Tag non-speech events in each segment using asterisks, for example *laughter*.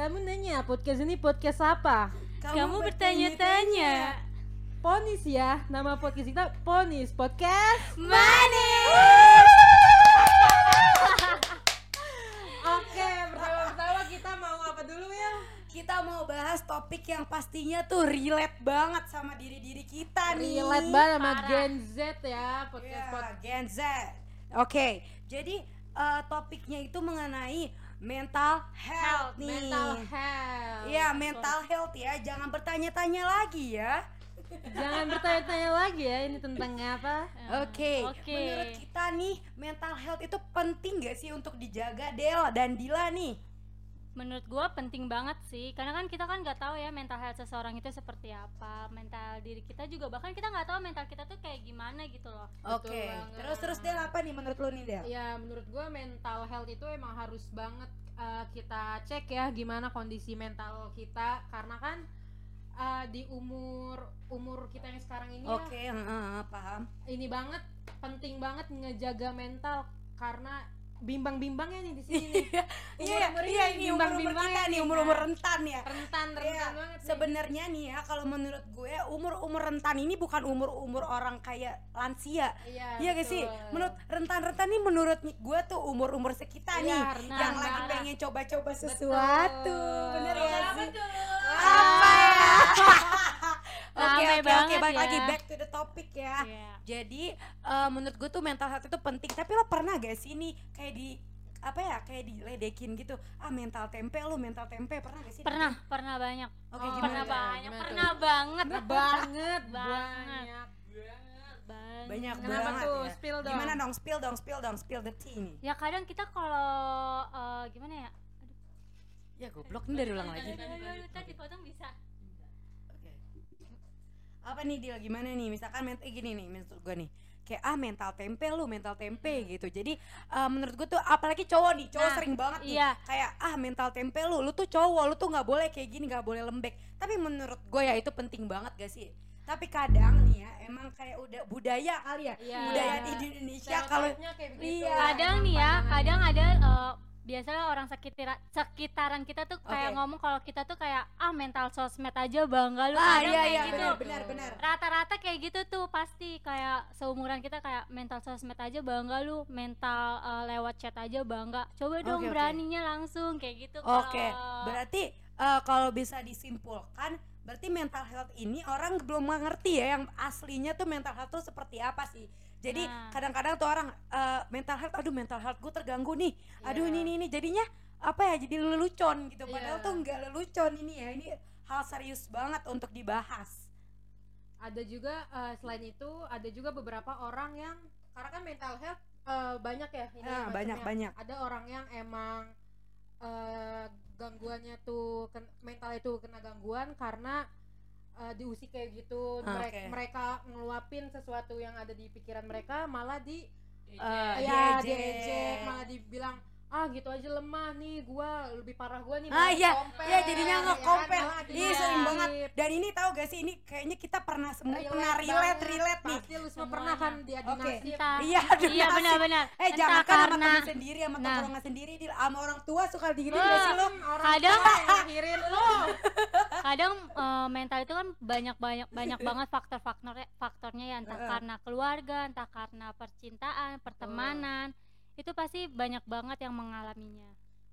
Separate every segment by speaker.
Speaker 1: Kamu nanya podcast ini podcast apa?
Speaker 2: Kamu bertanya-tanya.
Speaker 1: Ponis ya, nama podcast kita Ponis Podcast.
Speaker 2: Manis. *laughs*
Speaker 1: Oke, pertama-tama kita mau apa dulu ya?
Speaker 2: Kita mau bahas topik yang pastinya tuh relate banget sama diri-diri kita nih.
Speaker 1: Relate banget sama
Speaker 2: Parah.
Speaker 1: Gen Z ya, podcast
Speaker 2: Ya,
Speaker 1: podcast.
Speaker 2: Gen Z. Oke, jadi eh, topiknya itu mengenai mental health nih.
Speaker 1: Mental health.
Speaker 2: Iya, mental health ya. Jangan bertanya-tanya lagi ya.
Speaker 1: Jangan bertanya-tanya lagi ya ini tentang apa?
Speaker 2: Oke,
Speaker 3: oke.
Speaker 2: menurut kita nih mental health itu penting gak sih untuk dijaga Del dan Dila nih?
Speaker 3: Menurut gua penting banget sih, karena kan kita kan nggak tahu ya mental health seseorang itu seperti apa, mental diri kita juga bahkan kita nggak tahu mental kita tuh kayak gimana gitu loh.
Speaker 2: Oke,
Speaker 1: banget.
Speaker 2: terus terus Del apa nih menurut lu nih Del?
Speaker 1: Ya menurut gue mental health itu emang harus banget uh, kita cek ya gimana kondisi mental kita karena kan uh, di umur umur kita yang sekarang ini
Speaker 2: Oke,
Speaker 1: ya
Speaker 2: heeh, paham.
Speaker 1: ini banget penting banget ngejaga mental karena bimbang-bimbangnya nih di sini nih.
Speaker 2: Iya,
Speaker 1: Umur-umur
Speaker 2: iya ini umur umur
Speaker 1: bimbang-bimbang
Speaker 2: kita nih umur-umur rentan ya.
Speaker 1: rentan rentan
Speaker 2: Iya,
Speaker 1: banget
Speaker 2: sebenarnya nih ya kalau menurut gue umur umur rentan ini bukan umur umur orang kayak lansia.
Speaker 1: Iya,
Speaker 2: Iya gak sih?
Speaker 1: betul.
Speaker 2: Menurut rentan-rentan nih menurut gue tuh umur-umur sekitar
Speaker 1: Iya,
Speaker 2: nih
Speaker 1: rentan
Speaker 2: yang lagi
Speaker 3: banget.
Speaker 2: pengen coba-coba sesuatu. Bener ya
Speaker 3: Apa?
Speaker 2: Apa ya? *laughs* Oke oke oke balik
Speaker 3: ya.
Speaker 2: lagi back to the topic ya.
Speaker 3: Iya.
Speaker 2: Jadi eh, menurut gue tuh mental health itu penting. Tapi lo pernah gak sih nih kayak di apa ya kayak diledekin gitu ah mental tempe lo mental tempe pernah gak sih
Speaker 3: Pernah, pernah banyak.
Speaker 2: Oke,
Speaker 1: Oh,
Speaker 2: gimana
Speaker 3: pernah
Speaker 2: tuh?
Speaker 3: banyak,
Speaker 1: Gimana tuh?
Speaker 3: pernah banget.
Speaker 1: banget banget
Speaker 3: Banget.
Speaker 1: banget
Speaker 2: banyak
Speaker 1: Kenapa
Speaker 2: banget
Speaker 1: tuh?
Speaker 2: ya.
Speaker 1: Spill dong.
Speaker 2: gimana dong spill dong spill dong spill the tea nih
Speaker 3: Ya kadang kita kalau eh, gimana ya?
Speaker 2: ya goblok ini dari ulang lagi
Speaker 3: Tadi potong bisa.
Speaker 2: Apa nih dia gimana nih? Misalkan mental gini nih menurut gue nih. Kayak ah mental tempe lu mental tempe gitu. Jadi eh, menurut gue tuh apalagi cowok nih cowok
Speaker 3: Nah,
Speaker 2: sering banget nih.
Speaker 3: iya.
Speaker 2: kayak ah mental tempe lu lu tuh cowok lu tuh nggak boleh kayak gini nggak boleh lembek. Tapi menurut gue ya itu penting banget gak sih? Tapi kadang nih ya emang kayak udah budaya kali ya
Speaker 1: Iya.
Speaker 2: budaya di di Indonesia kalau. Iya.
Speaker 3: kadang nih ya kadang ada eh, biasanya orang sekitaran sekitaran kita tuh kayak
Speaker 2: Oke.
Speaker 3: ngomong kalau kita tuh kayak ah mental sosmed aja bangga lu
Speaker 2: ah iya
Speaker 3: kayak
Speaker 2: iya
Speaker 3: gitu
Speaker 2: benar benar
Speaker 3: rata-rata kayak gitu tuh pasti kayak seumuran kita kayak mental sosmed aja bangga lu mental eh, lewat chat aja bangga coba dong
Speaker 2: oke.
Speaker 3: beraninya langsung kayak gitu
Speaker 2: Oke,
Speaker 3: kalau-
Speaker 2: berarti eh, kalau bisa disimpulkan, berarti mental health ini orang belum mengerti ya yang aslinya tuh mental health tuh seperti apa sih. Jadi
Speaker 3: Nah.
Speaker 2: kadang-kadang tuh orang eh, mental health, aduh mental health gue terganggu nih, aduh
Speaker 1: Iya.
Speaker 2: ini ini ini jadinya apa ya jadi lelucon gitu. Padahal
Speaker 1: Iya.
Speaker 2: tuh nggak lelucon ini ya, ini hal serius banget untuk dibahas.
Speaker 1: ada juga eh, selain itu ada juga beberapa orang yang karena kan mental health eh, banyak ya ini macamnya.
Speaker 2: banyak, banyak.
Speaker 1: ada orang yang emang eh, gangguannya tuh ken- mental itu kena gangguan karena eh, diusik kayak gitu
Speaker 2: Ah,
Speaker 1: mereka, mereka ngeluapin sesuatu yang ada di pikiran mereka malah di
Speaker 2: Eh,
Speaker 1: ya
Speaker 2: diejek
Speaker 1: malah dibilang ah gitu aja lemah nih gua lebih parah gua nih
Speaker 2: Ah iya, iya jadinya
Speaker 1: ya kan,
Speaker 2: ngekompar.
Speaker 1: malah
Speaker 2: Iya
Speaker 1: dijahit.
Speaker 2: sering banget. Dan ini tahu gak sih ini kayaknya kita pernah semua
Speaker 1: Relate
Speaker 2: pernah relate relate nih.
Speaker 1: Pasti lu semua pernah kan dia.
Speaker 3: Entah.
Speaker 2: Iya, aduh, *laughs*
Speaker 3: iya benar-benar
Speaker 2: Eh
Speaker 3: Entah
Speaker 2: jangan kan sama temen sendiri sama
Speaker 3: Nah.
Speaker 2: tongkrongan sendiri di sama orang tua suka digini
Speaker 3: Wah.
Speaker 2: gak sih lo?
Speaker 1: Orang
Speaker 3: Kadang-
Speaker 1: ngelahirin lu. *laughs*
Speaker 3: kadang eh, mental itu kan banyak banyak banyak banget faktor-faktornya faktornya ya entah karena keluarga entah karena percintaan pertemanan itu pasti banyak banget yang mengalaminya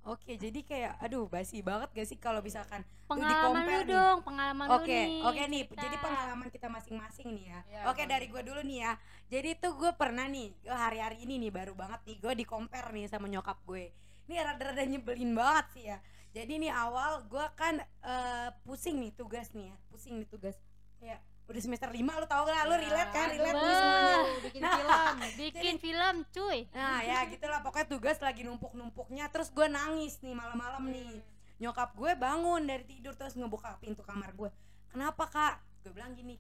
Speaker 2: Oke jadi kayak aduh basi banget gak sih kalau misalkan
Speaker 3: pengalaman lu
Speaker 2: di-compare nih.
Speaker 3: dong pengalaman lu
Speaker 2: Oke,
Speaker 3: nih
Speaker 2: oke nih.
Speaker 3: cerita.
Speaker 2: Jadi pengalaman kita masing-masing nih ya.
Speaker 1: Iya,
Speaker 2: oke
Speaker 1: boleh.
Speaker 2: dari gue dulu nih ya. Jadi tuh gue pernah nih hari-hari ini nih baru banget nih gue di compare nih sama nyokap gue. Ini rada-rada nyebelin banget sih ya. Jadi nih awal gue kan eh, pusing nih tugas nih ya. Pusing nih tugas. Kayak udah semester 5 lu tau gak? Lu
Speaker 1: Ya,
Speaker 2: relate kan? Relate nih semuanya.
Speaker 1: bikin *laughs* film. *laughs*
Speaker 3: bikin film cuy.
Speaker 2: Nah ya gitulah. Pokoknya tugas lagi numpuk-numpuknya. Terus gue nangis nih malam-malam nih. Nyokap gue bangun dari tidur terus ngebuka pintu kamar gue kenapa kak? Gue bilang gini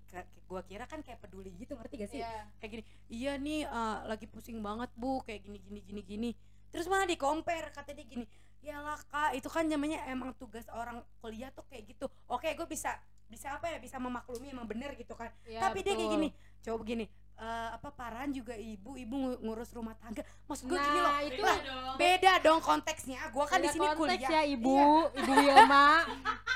Speaker 2: gue kira kan kayak peduli gitu ngerti gak sih?
Speaker 1: Iya.
Speaker 2: kayak gini iya nih eh, lagi pusing banget bu. Kayak gini gini gini gini. Terus malah di compare kata dia gini ya lah kak. Itu kan namanya emang tugas orang kuliah tuh kayak gitu. Oke gue bisa bisa apa ya bisa memaklumi emang bener gitu kan.
Speaker 1: Iya,
Speaker 2: tapi dia kayak
Speaker 1: betul.
Speaker 2: gini coba begini eh, apa parahan juga ibu ibu ngu- ngurus rumah tangga. Maksud gue gini loh
Speaker 1: nah itu
Speaker 2: lah, beda dong konteksnya. Gue kan di sini kuliah.
Speaker 1: ya ibu. Ibu Wilma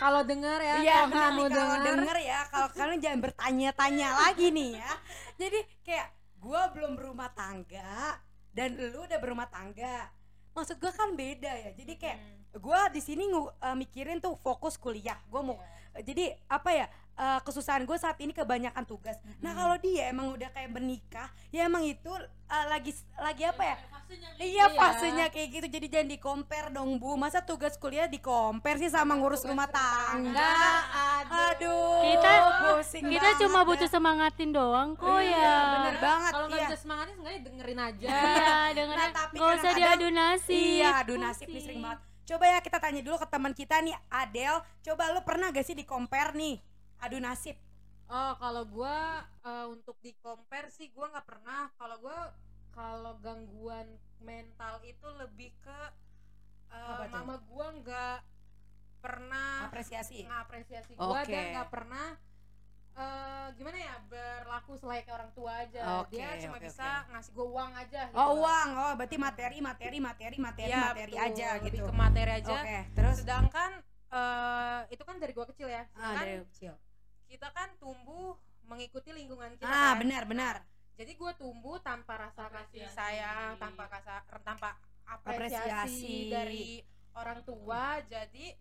Speaker 1: kalau dengar ya
Speaker 2: Iya,
Speaker 1: kalau
Speaker 2: benar
Speaker 1: kamu dengar
Speaker 2: ya, kalau kalian jangan bertanya-tanya lagi nih ya. Jadi kayak gua belum berumah tangga dan lu udah berumah tangga. Maksud gua kan beda ya. Jadi kayak gua di sini eh, mikirin tuh fokus kuliah. Gua mau jadi apa ya? eh, kesusahan gue saat ini kebanyakan tugas. Nah kalau dia emang udah kayak menikah, ya emang itu eh, lagi lagi apa ya? Iya
Speaker 1: Iya.
Speaker 2: fasenya kayak gitu jadi jangan di compare dong bu masa tugas kuliah di compare sih sama ngurus rumah tangga
Speaker 1: Enggak,
Speaker 2: aduh
Speaker 3: Kita-
Speaker 2: pusing
Speaker 3: kita
Speaker 2: banget
Speaker 3: cuma butuh semangatin doang kok
Speaker 2: Iya,
Speaker 3: ya
Speaker 2: bener banget
Speaker 1: kalau nggak
Speaker 2: iya.
Speaker 1: bisa semangatin dengerin aja
Speaker 3: iya dengerin
Speaker 2: Nah, tapi
Speaker 3: nggak usah diadu nasib
Speaker 2: iya adu nasib sering banget coba ya kita tanya dulu ke teman kita nih Adel coba lu pernah gak sih di compare nih? Adu nasib.
Speaker 1: Oh kalau gua eh, untuk di compare sih gua nggak pernah. Kalau gua kalau gangguan mental itu lebih ke eh,
Speaker 2: tuh?
Speaker 1: mama gua nggak pernah
Speaker 2: apresiasi.
Speaker 1: Ngapresiasi gua
Speaker 2: Oke.
Speaker 1: dan nggak pernah eh gimana ya berlaku selayaknya orang tua aja.
Speaker 2: Oke,
Speaker 1: dia cuma
Speaker 2: oke,
Speaker 1: bisa ngasih gua uang aja gitu
Speaker 2: oh uang. Oh berarti materi materi materi materi
Speaker 1: Iya,
Speaker 2: materi
Speaker 1: betul.
Speaker 2: aja
Speaker 1: lebih
Speaker 2: gitu.
Speaker 1: ke materi aja.
Speaker 2: Oke terus?
Speaker 1: Sedangkan eh itu kan dari gua kecil ya.
Speaker 2: Ah,
Speaker 1: Sedangkan
Speaker 2: dari kecil.
Speaker 1: kita kan tumbuh mengikuti lingkungan kita
Speaker 2: ah
Speaker 1: kan.
Speaker 2: benar benar.
Speaker 1: Jadi gue tumbuh tanpa rasa kasih sayang tanpa kasa tanpa apresiasi,
Speaker 2: Apresiasi.
Speaker 1: dari orang tua. Jadi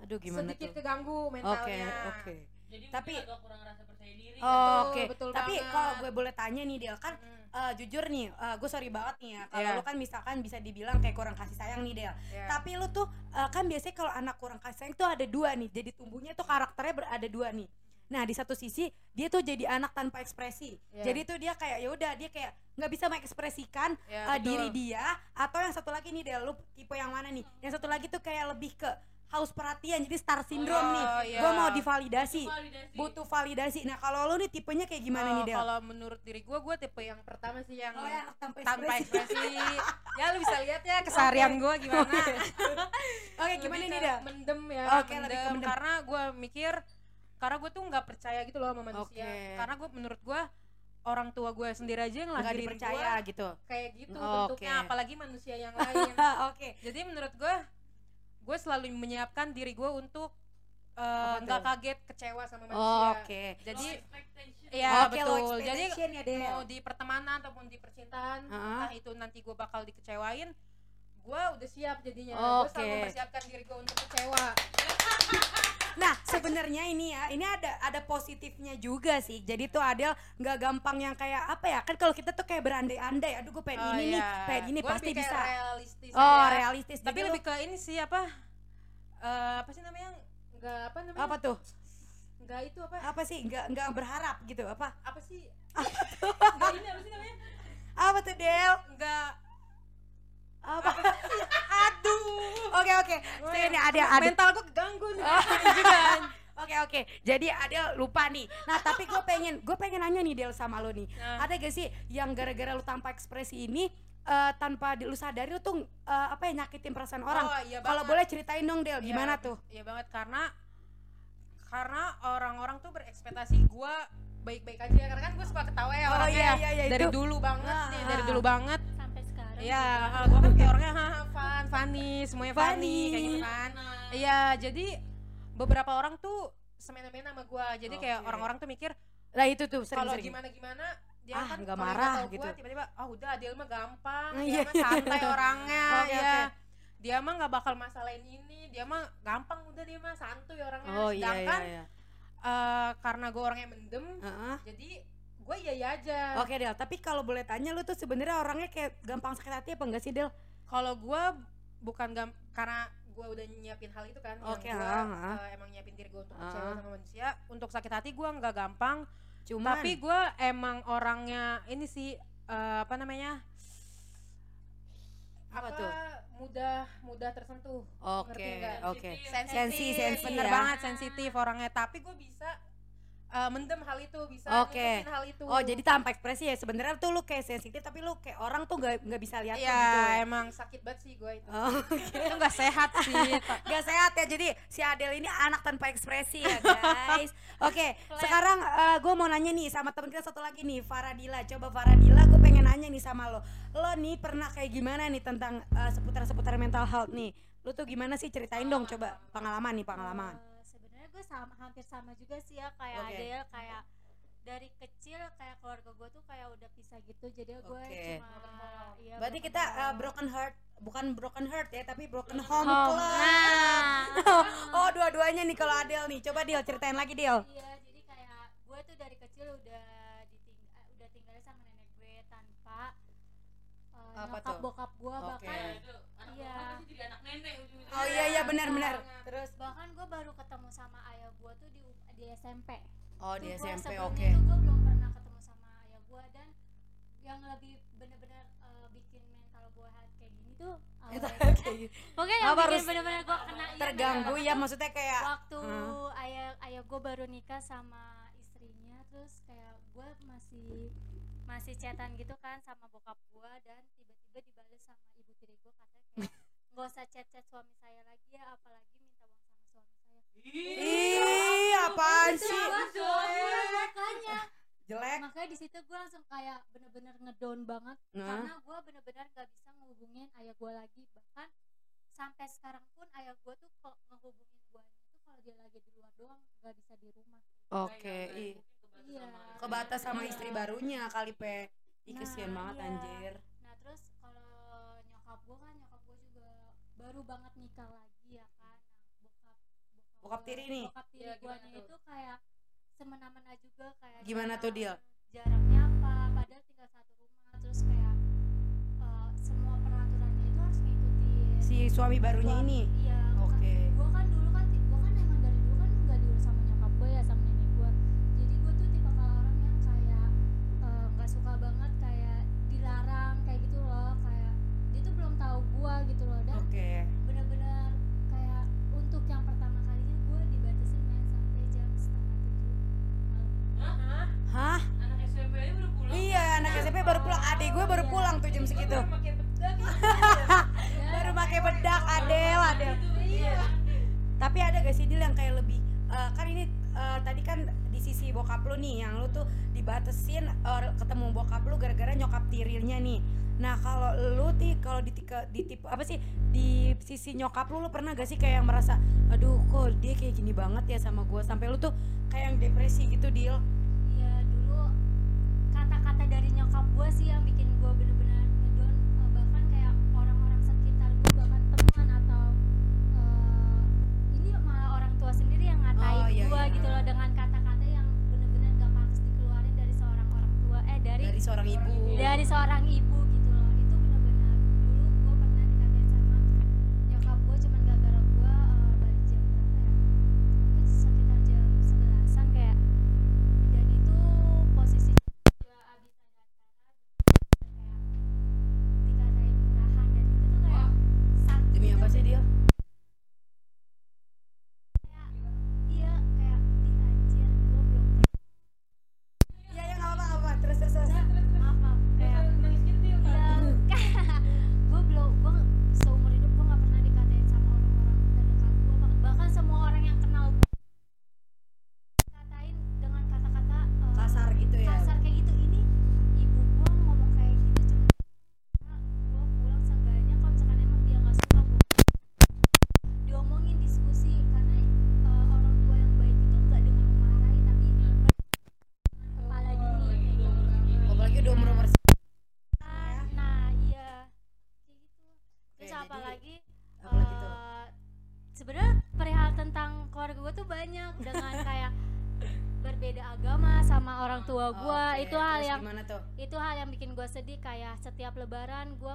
Speaker 2: aduh gimana
Speaker 1: sedikit
Speaker 2: tuh?
Speaker 1: keganggu
Speaker 2: oke
Speaker 1: mentalnya
Speaker 2: oke
Speaker 4: Jadi
Speaker 2: Tapi-
Speaker 4: agak kurang rasa percaya diri.
Speaker 2: Oh,
Speaker 1: Betul,
Speaker 2: oke
Speaker 1: betul
Speaker 2: tapi kalau gue boleh tanya nih Del kan
Speaker 1: Mm,
Speaker 2: eh, jujur nih gue sorry banget nih ya kalau
Speaker 1: Iya.
Speaker 2: lu kan misalkan bisa dibilang kayak kurang kasih sayang nih Del
Speaker 1: ya.
Speaker 2: tapi lu tuh eh, kan biasanya kalau anak kurang kasih sayang tuh ada dua nih jadi tumbuhnya tuh karakternya berada dua nih nah di satu sisi dia tuh jadi anak tanpa ekspresi
Speaker 1: Iya.
Speaker 2: jadi tuh dia kayak ya udah dia kayak nggak bisa mengekspresikan
Speaker 1: Ya,
Speaker 2: eh,
Speaker 1: betul.
Speaker 2: diri dia atau yang satu lagi nih Del lu tipe yang mana nih yang satu lagi tuh kayak lebih ke haus perhatian jadi star syndrome
Speaker 1: Oh,
Speaker 2: nih
Speaker 1: iya.
Speaker 2: gue mau divalidasi
Speaker 4: Validasi.
Speaker 2: butuh validasi nah kalau lu nih tipenya kayak gimana
Speaker 1: Oh,
Speaker 2: nih Del
Speaker 1: kalau menurut diri gue gue tipe yang pertama sih yang
Speaker 2: Oh, yang tanpa
Speaker 1: tanpa
Speaker 2: ekspresi.
Speaker 1: ya lu bisa lihat ya keseharian gue gimana *laughs*
Speaker 2: Oke, gimana
Speaker 1: Lebih
Speaker 2: nih Del?
Speaker 1: mendem ya
Speaker 2: Oke, lebih ke mendem.
Speaker 1: karena gue mikir karena gue tuh nggak percaya gitu loh sama manusia
Speaker 2: Oke.
Speaker 1: karena gue menurut gue orang tua gue sendiri aja yang lahirin
Speaker 2: dipercaya
Speaker 1: gua
Speaker 2: gitu
Speaker 1: kayak gitu
Speaker 2: Oke.
Speaker 1: bentuknya apalagi manusia yang lain *laughs*
Speaker 2: oke
Speaker 1: jadi menurut gue gue selalu menyiapkan diri gue untuk eh, nggak
Speaker 2: tuh?
Speaker 1: kaget kecewa sama manusia
Speaker 2: oke
Speaker 1: jadi
Speaker 4: Low expectation.
Speaker 1: Iya
Speaker 2: Oke, low
Speaker 1: betul. Jadi
Speaker 2: ya, Del.
Speaker 1: mau di pertemanan ataupun di percintaan,
Speaker 2: Heeh.
Speaker 1: entah itu nanti gue bakal dikecewain, gue udah siap jadinya. Gue
Speaker 2: Oke.
Speaker 1: selalu mempersiapkan diri gue untuk kecewa.
Speaker 2: Nah, sebenarnya ini ya, ini ada ada positifnya juga sih. Jadi tuh Adel nggak gampang yang kayak apa ya? Kan kalau kita tuh kayak berandai-andai, aduh gue pengen
Speaker 1: Oh,
Speaker 2: ini nih,
Speaker 1: iya.
Speaker 2: pengen ini
Speaker 1: Gua
Speaker 2: pasti bisa.
Speaker 1: Realistis
Speaker 2: Oh,
Speaker 1: aja.
Speaker 2: realistis.
Speaker 1: Tapi
Speaker 2: Jadi
Speaker 1: lebih ke ini sih apa? eh apa sih namanya? Enggak apa namanya?
Speaker 2: apa tuh?
Speaker 1: Enggak itu apa?
Speaker 2: Apa sih? Nggak nggak berharap gitu. Apa?
Speaker 1: Apa sih? Enggak ini apa sih namanya?
Speaker 2: Apa tuh Del?
Speaker 1: Enggak
Speaker 2: Apa?
Speaker 1: aduh.
Speaker 2: Oke oke. Saya ini ada ada.
Speaker 1: mental gue keganggu nih. *laughs*
Speaker 2: Oke oke. Jadi Adel lupa nih. Nah tapi gue pengen gue pengen nanya nih Del sama lo nih.
Speaker 1: Nah.
Speaker 2: Ada gak sih yang gara-gara lu tanpa ekspresi ini eh, tanpa lu sadari lu tuh eh, apa ya nyakitin perasaan orang?
Speaker 1: Oh, iya
Speaker 2: Kalau boleh ceritain dong Del, gimana
Speaker 1: Iya,
Speaker 2: tuh?
Speaker 1: Iya banget karena karena orang-orang tuh berekspektasi gua baik-baik aja karena kan gue suka ketawa ya
Speaker 2: Oh,
Speaker 1: orangnya
Speaker 2: iya,
Speaker 1: ya.
Speaker 2: iya, iya,
Speaker 1: dari
Speaker 2: itu.
Speaker 1: dulu banget
Speaker 2: Ah,
Speaker 1: nih dari dulu banget Iya, ah, gua kan kayak orangnya fun, funny, semuanya funny,
Speaker 2: Funny.
Speaker 1: kayak gitu kan. Iya, jadi beberapa orang tuh semena-mena sama gua. Jadi kayak
Speaker 2: Oke.
Speaker 1: orang-orang tuh mikir
Speaker 2: Lah itu tuh
Speaker 1: kalau gimana-gimana dia
Speaker 2: Ah,
Speaker 1: kan
Speaker 2: nggak
Speaker 1: kalau
Speaker 2: marah
Speaker 1: tahu
Speaker 2: gitu.
Speaker 1: Gua, tiba-tiba ah udah Adil mah gampang,
Speaker 2: Mm,
Speaker 1: dia
Speaker 2: iya.
Speaker 1: mah santai *laughs* orangnya,
Speaker 2: Oke,
Speaker 1: ya.
Speaker 2: oke.
Speaker 1: Dia mah nggak bakal masalahin ini, dia mah gampang udah dia mah santuy orangnya.
Speaker 2: Oh iya iya
Speaker 1: Sedangkan
Speaker 2: iya.
Speaker 1: eh, karena gua orangnya mendem,
Speaker 2: Heeh.
Speaker 1: jadi gue iya iya aja.
Speaker 2: Oke Del, tapi kalau boleh tanya lu tuh sebenarnya orangnya kayak gampang sakit hati apa enggak sih Del?
Speaker 1: kalau gua bukan gam karena gua udah nyiapin hal itu kan yang
Speaker 2: ah, ah.
Speaker 1: eh, emang nyiapin diri gua untuk
Speaker 2: Ah.
Speaker 1: kecewa sama manusia untuk sakit hati gua nggak gampang
Speaker 2: Cuman
Speaker 1: tapi gua emang orangnya ini sih eh, apa namanya
Speaker 2: Apa
Speaker 1: apa,
Speaker 2: tuh?
Speaker 1: mudah mudah tersentuh
Speaker 2: Oke,
Speaker 1: nggak?
Speaker 2: oke.
Speaker 1: sensitif
Speaker 2: Sensi, sensi
Speaker 1: bener
Speaker 2: ya.
Speaker 1: banget sensitif orangnya tapi gue bisa uh, mendem hal itu bisa
Speaker 2: Oke.
Speaker 1: nutupin hal itu
Speaker 2: Oh jadi tanpa ekspresi ya sebenarnya tuh lu kayak sensitif tapi lu kayak orang tuh nggak nggak bisa lihat lu
Speaker 1: ya
Speaker 2: gitu ya.
Speaker 1: emang sakit banget sih gue itu
Speaker 2: Oh,
Speaker 1: itu *laughs* nggak sehat sih *laughs*
Speaker 2: Gak sehat ya jadi si Adele ini anak tanpa ekspresi ya *laughs* guys. Oke sekarang gue mau nanya nih sama temen kita satu lagi nih Faradila. Coba Faradila gue pengen nanya nih sama lo. Lo nih pernah kayak gimana nih tentang eh, seputar-seputar mental health nih? Lu tuh gimana sih ceritain dong coba pengalaman nih pengalaman.
Speaker 3: Sebenarnya gue sama hampir sama juga sih ya kayak
Speaker 2: Oke.
Speaker 3: Adele kayak dari kecil kayak keluarga gue tuh kayak udah pisah gitu jadi gue
Speaker 2: Oke.
Speaker 3: cuma iya,
Speaker 2: Berarti
Speaker 3: broken
Speaker 2: kita
Speaker 3: home.
Speaker 2: broken heart bukan broken heart ya tapi broken home,
Speaker 3: Home.
Speaker 2: club.
Speaker 3: Nah. *laughs*
Speaker 2: oh dua-duanya nih kalau Adele nih. Coba Dil ceritain lagi Dil.
Speaker 3: Iya, jadi kayak gue tuh dari kecil udah diting eh, udah tinggalnya sama nenek gue tanpa eh,
Speaker 2: Apa
Speaker 3: nyokap
Speaker 2: tuh?
Speaker 3: bokap gue
Speaker 2: Oke.
Speaker 3: bahkan Iya.
Speaker 4: pasti jadi anak nenek ujung-ujungnya.
Speaker 2: Oh iya iya benar-benar.
Speaker 3: terus bahkan gue baru ketemu sama ayah gue tuh di di SMP.
Speaker 2: Oh di
Speaker 3: Tuh
Speaker 2: SMP oke.
Speaker 3: tuh gue belum pernah ketemu sama ayah gue dan yang lebih bener-bener eh, bikin mental gue kayak gini tuh *laughs*
Speaker 2: gitu.
Speaker 3: Pokoknya
Speaker 2: Apa
Speaker 3: yang bikin bener-bener gue kena
Speaker 2: terganggu
Speaker 3: bener.
Speaker 2: ya maksudnya kayak
Speaker 3: waktu
Speaker 2: Hmm.
Speaker 3: ayah ayah gue baru nikah sama istrinya terus kayak gue masih masih chatan gitu kan sama bokap gue dan tiba-tiba dibales sama ibu tiri gue katanya kayak *laughs* nggak usah chat chat suami saya lagi ya apalagi minta uang sama suami saya.
Speaker 2: Ih apaan sih?
Speaker 3: gua- makanya.
Speaker 2: Jelek.
Speaker 3: Makanya di situ gue langsung kayak bener-bener ngedown banget
Speaker 2: Nah.
Speaker 3: karena gue bener-bener nggak bisa ngehubungin ayah gue lagi. Bahkan sampai sekarang pun ayah gue tuh kok ngehubungin gue itu kalau dia lagi di luar doang nggak bisa di rumah.
Speaker 2: Oke ih
Speaker 3: Iya.
Speaker 2: kebatas sama istri barunya kali pe ih
Speaker 3: Nah,
Speaker 2: kesian banget
Speaker 3: iya.
Speaker 2: anjir
Speaker 3: Nah terus kalau nyokap gue kan nyokap gue juga baru banget nikah lagi ya kan. Nah bokap
Speaker 2: Bokap
Speaker 3: gua-
Speaker 2: tiri nih?
Speaker 3: Bokap tiri
Speaker 1: Iya,
Speaker 3: guanya
Speaker 1: tuh?
Speaker 3: itu kayak semena-mena juga kayak.
Speaker 2: Gimana tuh, Dil?
Speaker 3: Jaraknya apa? Padahal tinggal satu rumah. Terus kayak eh, semua peraturannya itu harus ngikutin.
Speaker 2: si suami barunya
Speaker 3: suami-
Speaker 2: ini
Speaker 3: Iya.
Speaker 2: oke
Speaker 3: Gue kan dulu kan gue kan emang dari dulu kan nggak diurus sama nyokap gue ya sama suka banget kayak dilarang kayak gitu loh kayak dia tuh belum tahu gue gitu loh. Dan
Speaker 2: oke.
Speaker 3: bener-bener kayak untuk yang pertama kalinya gue dibatasin main sampai jam setengah tujuh malam.
Speaker 2: hah?
Speaker 4: Anak SMP aja udah pulang.
Speaker 2: iya anak SMP baru pulang. Adik gue baru
Speaker 3: Iya.
Speaker 2: pulang tuh jam segitu.
Speaker 1: pakai bedak *laughs*
Speaker 2: baru pakai bedak Adel Adel.
Speaker 1: iya
Speaker 2: tapi ada gak sih Dil yang kayak lebih eh, kan ini eh, tadi kan di sisi bokap lu nih yang lu tuh dibatesin eh, ketemu bokap lu gara-gara nyokap tirilnya nih. Nah kalau lu ti kalau di, tipe apa sih di sisi nyokap lu lu pernah gak sih kayak yang merasa aduh kok dia kayak gini banget ya sama gua? Sampai lu tuh kayak yang depresi gitu Dil.
Speaker 3: Iya dulu kata-kata dari nyokap gue sih yang bikin gue bener-bener ngedown Eh, bahkan kayak orang-orang sekitar gue bahkan teman atau eh, ini malah orang tua sendiri yang ngatain
Speaker 2: Oh, iya,
Speaker 3: gue
Speaker 2: iya.
Speaker 3: gitu loh dengan kata-kata dari dari
Speaker 2: seorang ibu.
Speaker 3: Dari seorang ibu orang tua gue
Speaker 2: Oke,
Speaker 3: itu hal
Speaker 2: terus
Speaker 3: yang
Speaker 2: tuh
Speaker 3: itu hal yang bikin gue sedih kayak setiap lebaran gue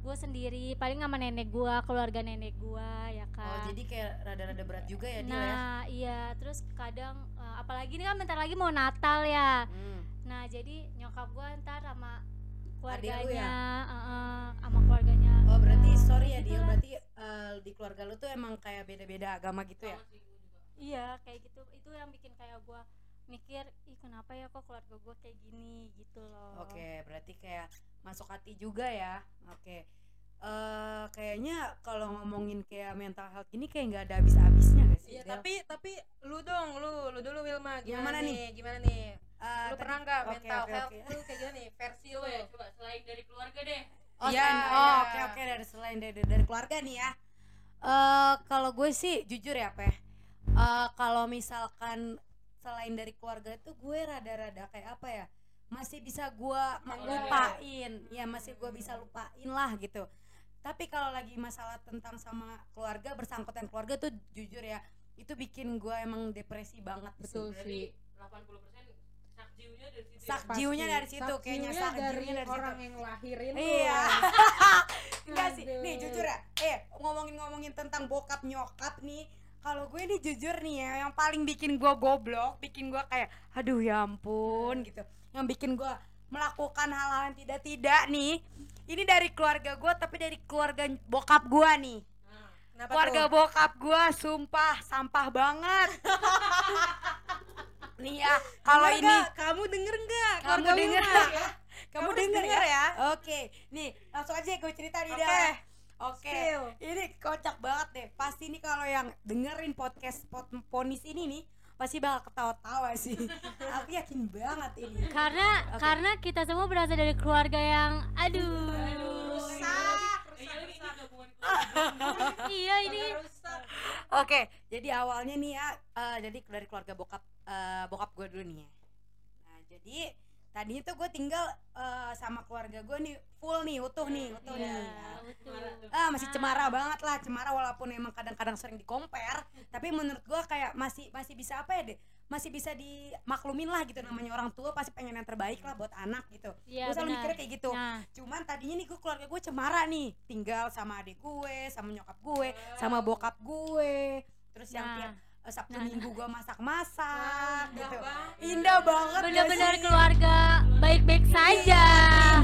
Speaker 3: gue sendiri paling sama nenek gue keluarga nenek gue ya
Speaker 2: oh
Speaker 3: kan
Speaker 2: jadi kayak rada-rada berat juga ya Dil ya
Speaker 3: nah iya terus kadang eh, apalagi ini kan bentar lagi mau Natal ya
Speaker 2: Hmm.
Speaker 3: Nah jadi nyokap gue ntar sama
Speaker 2: Adik
Speaker 3: keluarganya,
Speaker 2: lu ya?
Speaker 3: eh, eh, sama keluarganya.
Speaker 2: Oh berarti
Speaker 3: Nah,
Speaker 2: sorry ya
Speaker 3: lah.
Speaker 2: berarti eh, di keluarga lu tuh emang kayak beda-beda agama gitu ya?
Speaker 3: Iya kayak gitu. Itu yang bikin kayak gue mikir ih kenapa ya kok keluarga gue kayak gini gitu loh
Speaker 2: Oke, berarti kayak masuk hati juga ya. Oke. eh kayaknya kalau ngomongin kayak mental health ini kayak nggak ada habis-habisnya sih?
Speaker 1: Iya,
Speaker 2: Del?
Speaker 1: tapi tapi lu dong, lu lu dulu Wilma,
Speaker 2: Yang
Speaker 1: gimana
Speaker 2: mana nih?
Speaker 1: Gimana nih?
Speaker 2: Eh,
Speaker 1: Lu pernah nggak
Speaker 2: oke,
Speaker 1: mental
Speaker 2: oke,
Speaker 1: health
Speaker 2: oke.
Speaker 1: lu kayak gimana nih versi lu?
Speaker 4: Coba ya, coba selain dari keluarga deh.
Speaker 2: Oh,
Speaker 1: Iya,
Speaker 2: selain- oh,
Speaker 1: iya.
Speaker 2: oke oke dari selain dari, dari keluarga nih ya. Eh kalau gue sih jujur ya, Peh. Eh kalau misalkan selain dari keluarga itu gue rada-rada kayak apa ya? Masih bisa gue lupain. Ya, masih gue bisa lupain lah gitu. Tapi kalau lagi masalah tentang sama keluarga bersangkutan keluarga tuh jujur ya, itu bikin gue emang depresi banget
Speaker 1: Betul
Speaker 2: sih.
Speaker 1: sih.
Speaker 4: Berarti 80% sak jiwnya dari situ.
Speaker 2: Sak
Speaker 4: ya?
Speaker 1: Pasti.
Speaker 2: dari situ kayaknya sak
Speaker 1: dari
Speaker 2: dari
Speaker 1: orang
Speaker 2: situ.
Speaker 1: yang lahirin lu.
Speaker 2: Iya. *laughs* Enggak sih. Nih jujur ya. Eh, ngomongin-ngomongin tentang bokap nyokap nih. Kalau gue nih jujur nih ya, yang paling bikin gue goblok, bikin gue kayak aduh ya ampun gitu. Yang bikin gue melakukan hal-hal yang tidak-tidak nih. Ini dari keluarga gue tapi dari keluarga bokap gue nih.
Speaker 4: Nah,
Speaker 1: Kenapa
Speaker 2: keluarga
Speaker 1: tuh?
Speaker 2: bokap gue sumpah sampah banget. nih ya, kalau ini
Speaker 1: kamu denger nggak?
Speaker 2: kamu denger ya? Kamu
Speaker 1: harus
Speaker 2: denger
Speaker 1: denger
Speaker 2: ya?
Speaker 1: ya.
Speaker 2: Oke, nih langsung aja gue cerita nih
Speaker 1: Oke.
Speaker 2: Del. Oke.
Speaker 1: Spill.
Speaker 2: Ini kocak banget deh. Pasti nih kalau yang dengerin podcast pot ponis ini nih pasti bakal ketawa-tawa sih. *laughs* Aku yakin banget ini.
Speaker 3: karena
Speaker 2: Oke.
Speaker 3: karena kita semua berasal dari keluarga yang aduh
Speaker 1: Rusak,
Speaker 4: Eh, *laughs* iya, ini
Speaker 1: rusak,
Speaker 3: iya ini
Speaker 1: rusak.
Speaker 2: Oke, jadi awalnya nih ya, eh, jadi dari keluarga bokap eh, bokap gue dulu nih ya. Nah, jadi tadinya tuh gue tinggal eh, sama keluarga gue nih full nih, utuh nih, utuh
Speaker 3: Iya,
Speaker 2: nih.
Speaker 3: betul.
Speaker 4: Marah tuh.
Speaker 2: ah masih cemara banget lah cemara walaupun emang kadang-kadang sering dikompar tapi menurut gua kayak masih masih bisa apa ya deh masih bisa dimaklumin lah gitu namanya orang tua pasti pengen yang terbaik lah buat anak gitu.
Speaker 3: Iya,
Speaker 2: gue selalu mikirnya kayak gitu.
Speaker 3: Nah,
Speaker 2: cuman tadinya nih gue keluarga gue cemara nih tinggal sama adik gue sama nyokap gue sama bokap gue terus yang
Speaker 3: Nah.
Speaker 2: tiap eh, sabtu
Speaker 3: Nah,
Speaker 2: minggu gue masak-masak gitu
Speaker 1: banget.
Speaker 2: indah banget sih?
Speaker 3: keluarga baik-baik saja.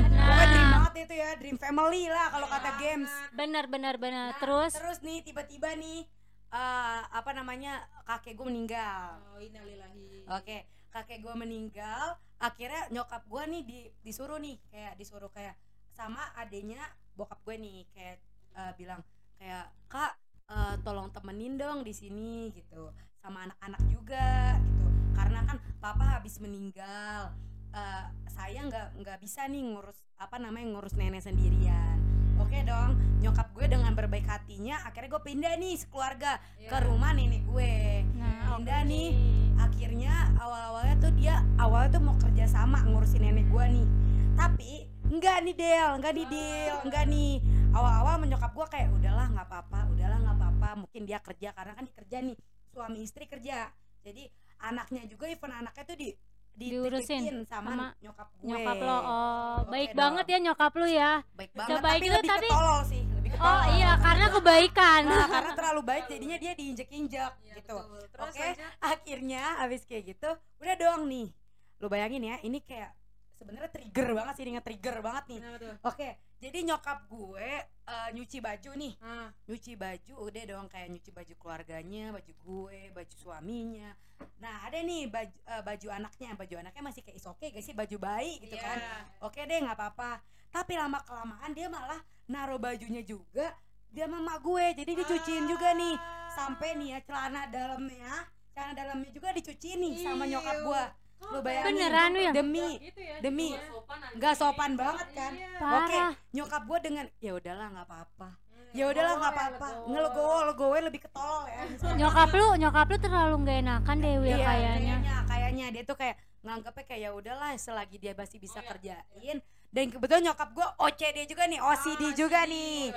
Speaker 2: pokoknya dream
Speaker 3: Nah,
Speaker 2: banget itu ya dream family lah kalau kata games
Speaker 3: benar benar benar.
Speaker 2: Nah,
Speaker 3: Terus
Speaker 2: terus nih tiba-tiba nih eh apa namanya kakek gue meninggal
Speaker 1: Oh, innalillahi.
Speaker 2: oke kakek gue meninggal akhirnya nyokap gue nih di, disuruh nih kayak disuruh kayak sama adenya bokap gue nih kayak eh, bilang kayak kak eh, tolong temenin dong di sini gitu. Sama anak-anak juga gitu. Karena kan papa habis meninggal eh, saya nggak nggak bisa nih ngurus apa namanya ngurus nenek sendirian. Oke dong nyokap gue dengan berbaik hatinya akhirnya gue pindah nih sekeluarga
Speaker 1: Iya.
Speaker 2: ke rumah nenek gue.
Speaker 3: Nah,
Speaker 2: pindah
Speaker 3: oke.
Speaker 2: nih. Akhirnya awal-awalnya tuh dia awalnya tuh mau kerja sama ngurusin nenek gua nih. Tapi enggak nih Del. Enggak nih Del. Enggak nih awal-awal menyokap gua kayak udahlah nggak apa-apa udahlah nggak apa-apa mungkin dia kerja karena kan kerja nih suami istri kerja jadi anaknya juga even anaknya tuh di
Speaker 3: Diurusin
Speaker 2: sama,
Speaker 3: sama
Speaker 2: nyokap gue
Speaker 3: Nyokap lo, oh
Speaker 2: Oke
Speaker 3: baik
Speaker 2: dong.
Speaker 3: banget ya nyokap lu ya.
Speaker 2: baik banget
Speaker 3: Sebaik
Speaker 2: tapi
Speaker 3: itu
Speaker 2: lebih
Speaker 3: tapi-
Speaker 2: ketolol sih lebih ketolol
Speaker 3: Oh iya, karena kebaikan.
Speaker 2: Nah, karena terlalu baik jadinya dia diinjek-injek
Speaker 1: Iya,
Speaker 2: gitu
Speaker 1: betul. Terus
Speaker 2: Oke.
Speaker 1: lanjut.
Speaker 2: akhirnya abis kayak gitu udah doang nih lu bayangin ya ini kayak sebenarnya trigger banget sih ini trigger banget nih. Oke jadi nyokap gue eh, nyuci baju nih.
Speaker 1: Ah,
Speaker 2: nyuci baju udah dong kayak nyuci baju keluarganya baju gue baju suaminya. Nah ada nih baju, eh, baju anaknya. Baju anaknya masih kayak oke gak sih? Baju bayi gitu
Speaker 1: iya.
Speaker 2: kan oke deh nggak apa-apa. Tapi lama kelamaan dia malah naruh bajunya juga dia sama mak gue. Jadi dicuciin juga nih. Sampai nih ya celana dalamnya celana dalamnya juga dicuci nih sama nyokap gue lu bayangin
Speaker 3: Beneran,
Speaker 2: demi
Speaker 1: gitu ya.
Speaker 2: demi
Speaker 1: jadinya.
Speaker 4: Nggak sopan
Speaker 2: nggak sopan banget kan?
Speaker 1: Iya.
Speaker 2: oke nyokap gue dengan ya udahlah nggak apa-apa.
Speaker 1: Hmm,
Speaker 2: ya udahlah nggak apa-apa.
Speaker 1: legowo.
Speaker 2: ngelegowo legowo lebih ketolol ya
Speaker 3: Nyokap lu, nyokap lu terlalu nggak enakan deh Wil
Speaker 2: Iya,
Speaker 3: kayaknya.
Speaker 2: kayaknya kayaknya. Dia tuh kayak nganggepnya kayak ya udahlah selagi dia masih bisa
Speaker 4: Oh, iya.
Speaker 2: kerjain. Dan kebetulan nyokap gue OCD juga nih OCD
Speaker 1: Ah,
Speaker 2: juga nih.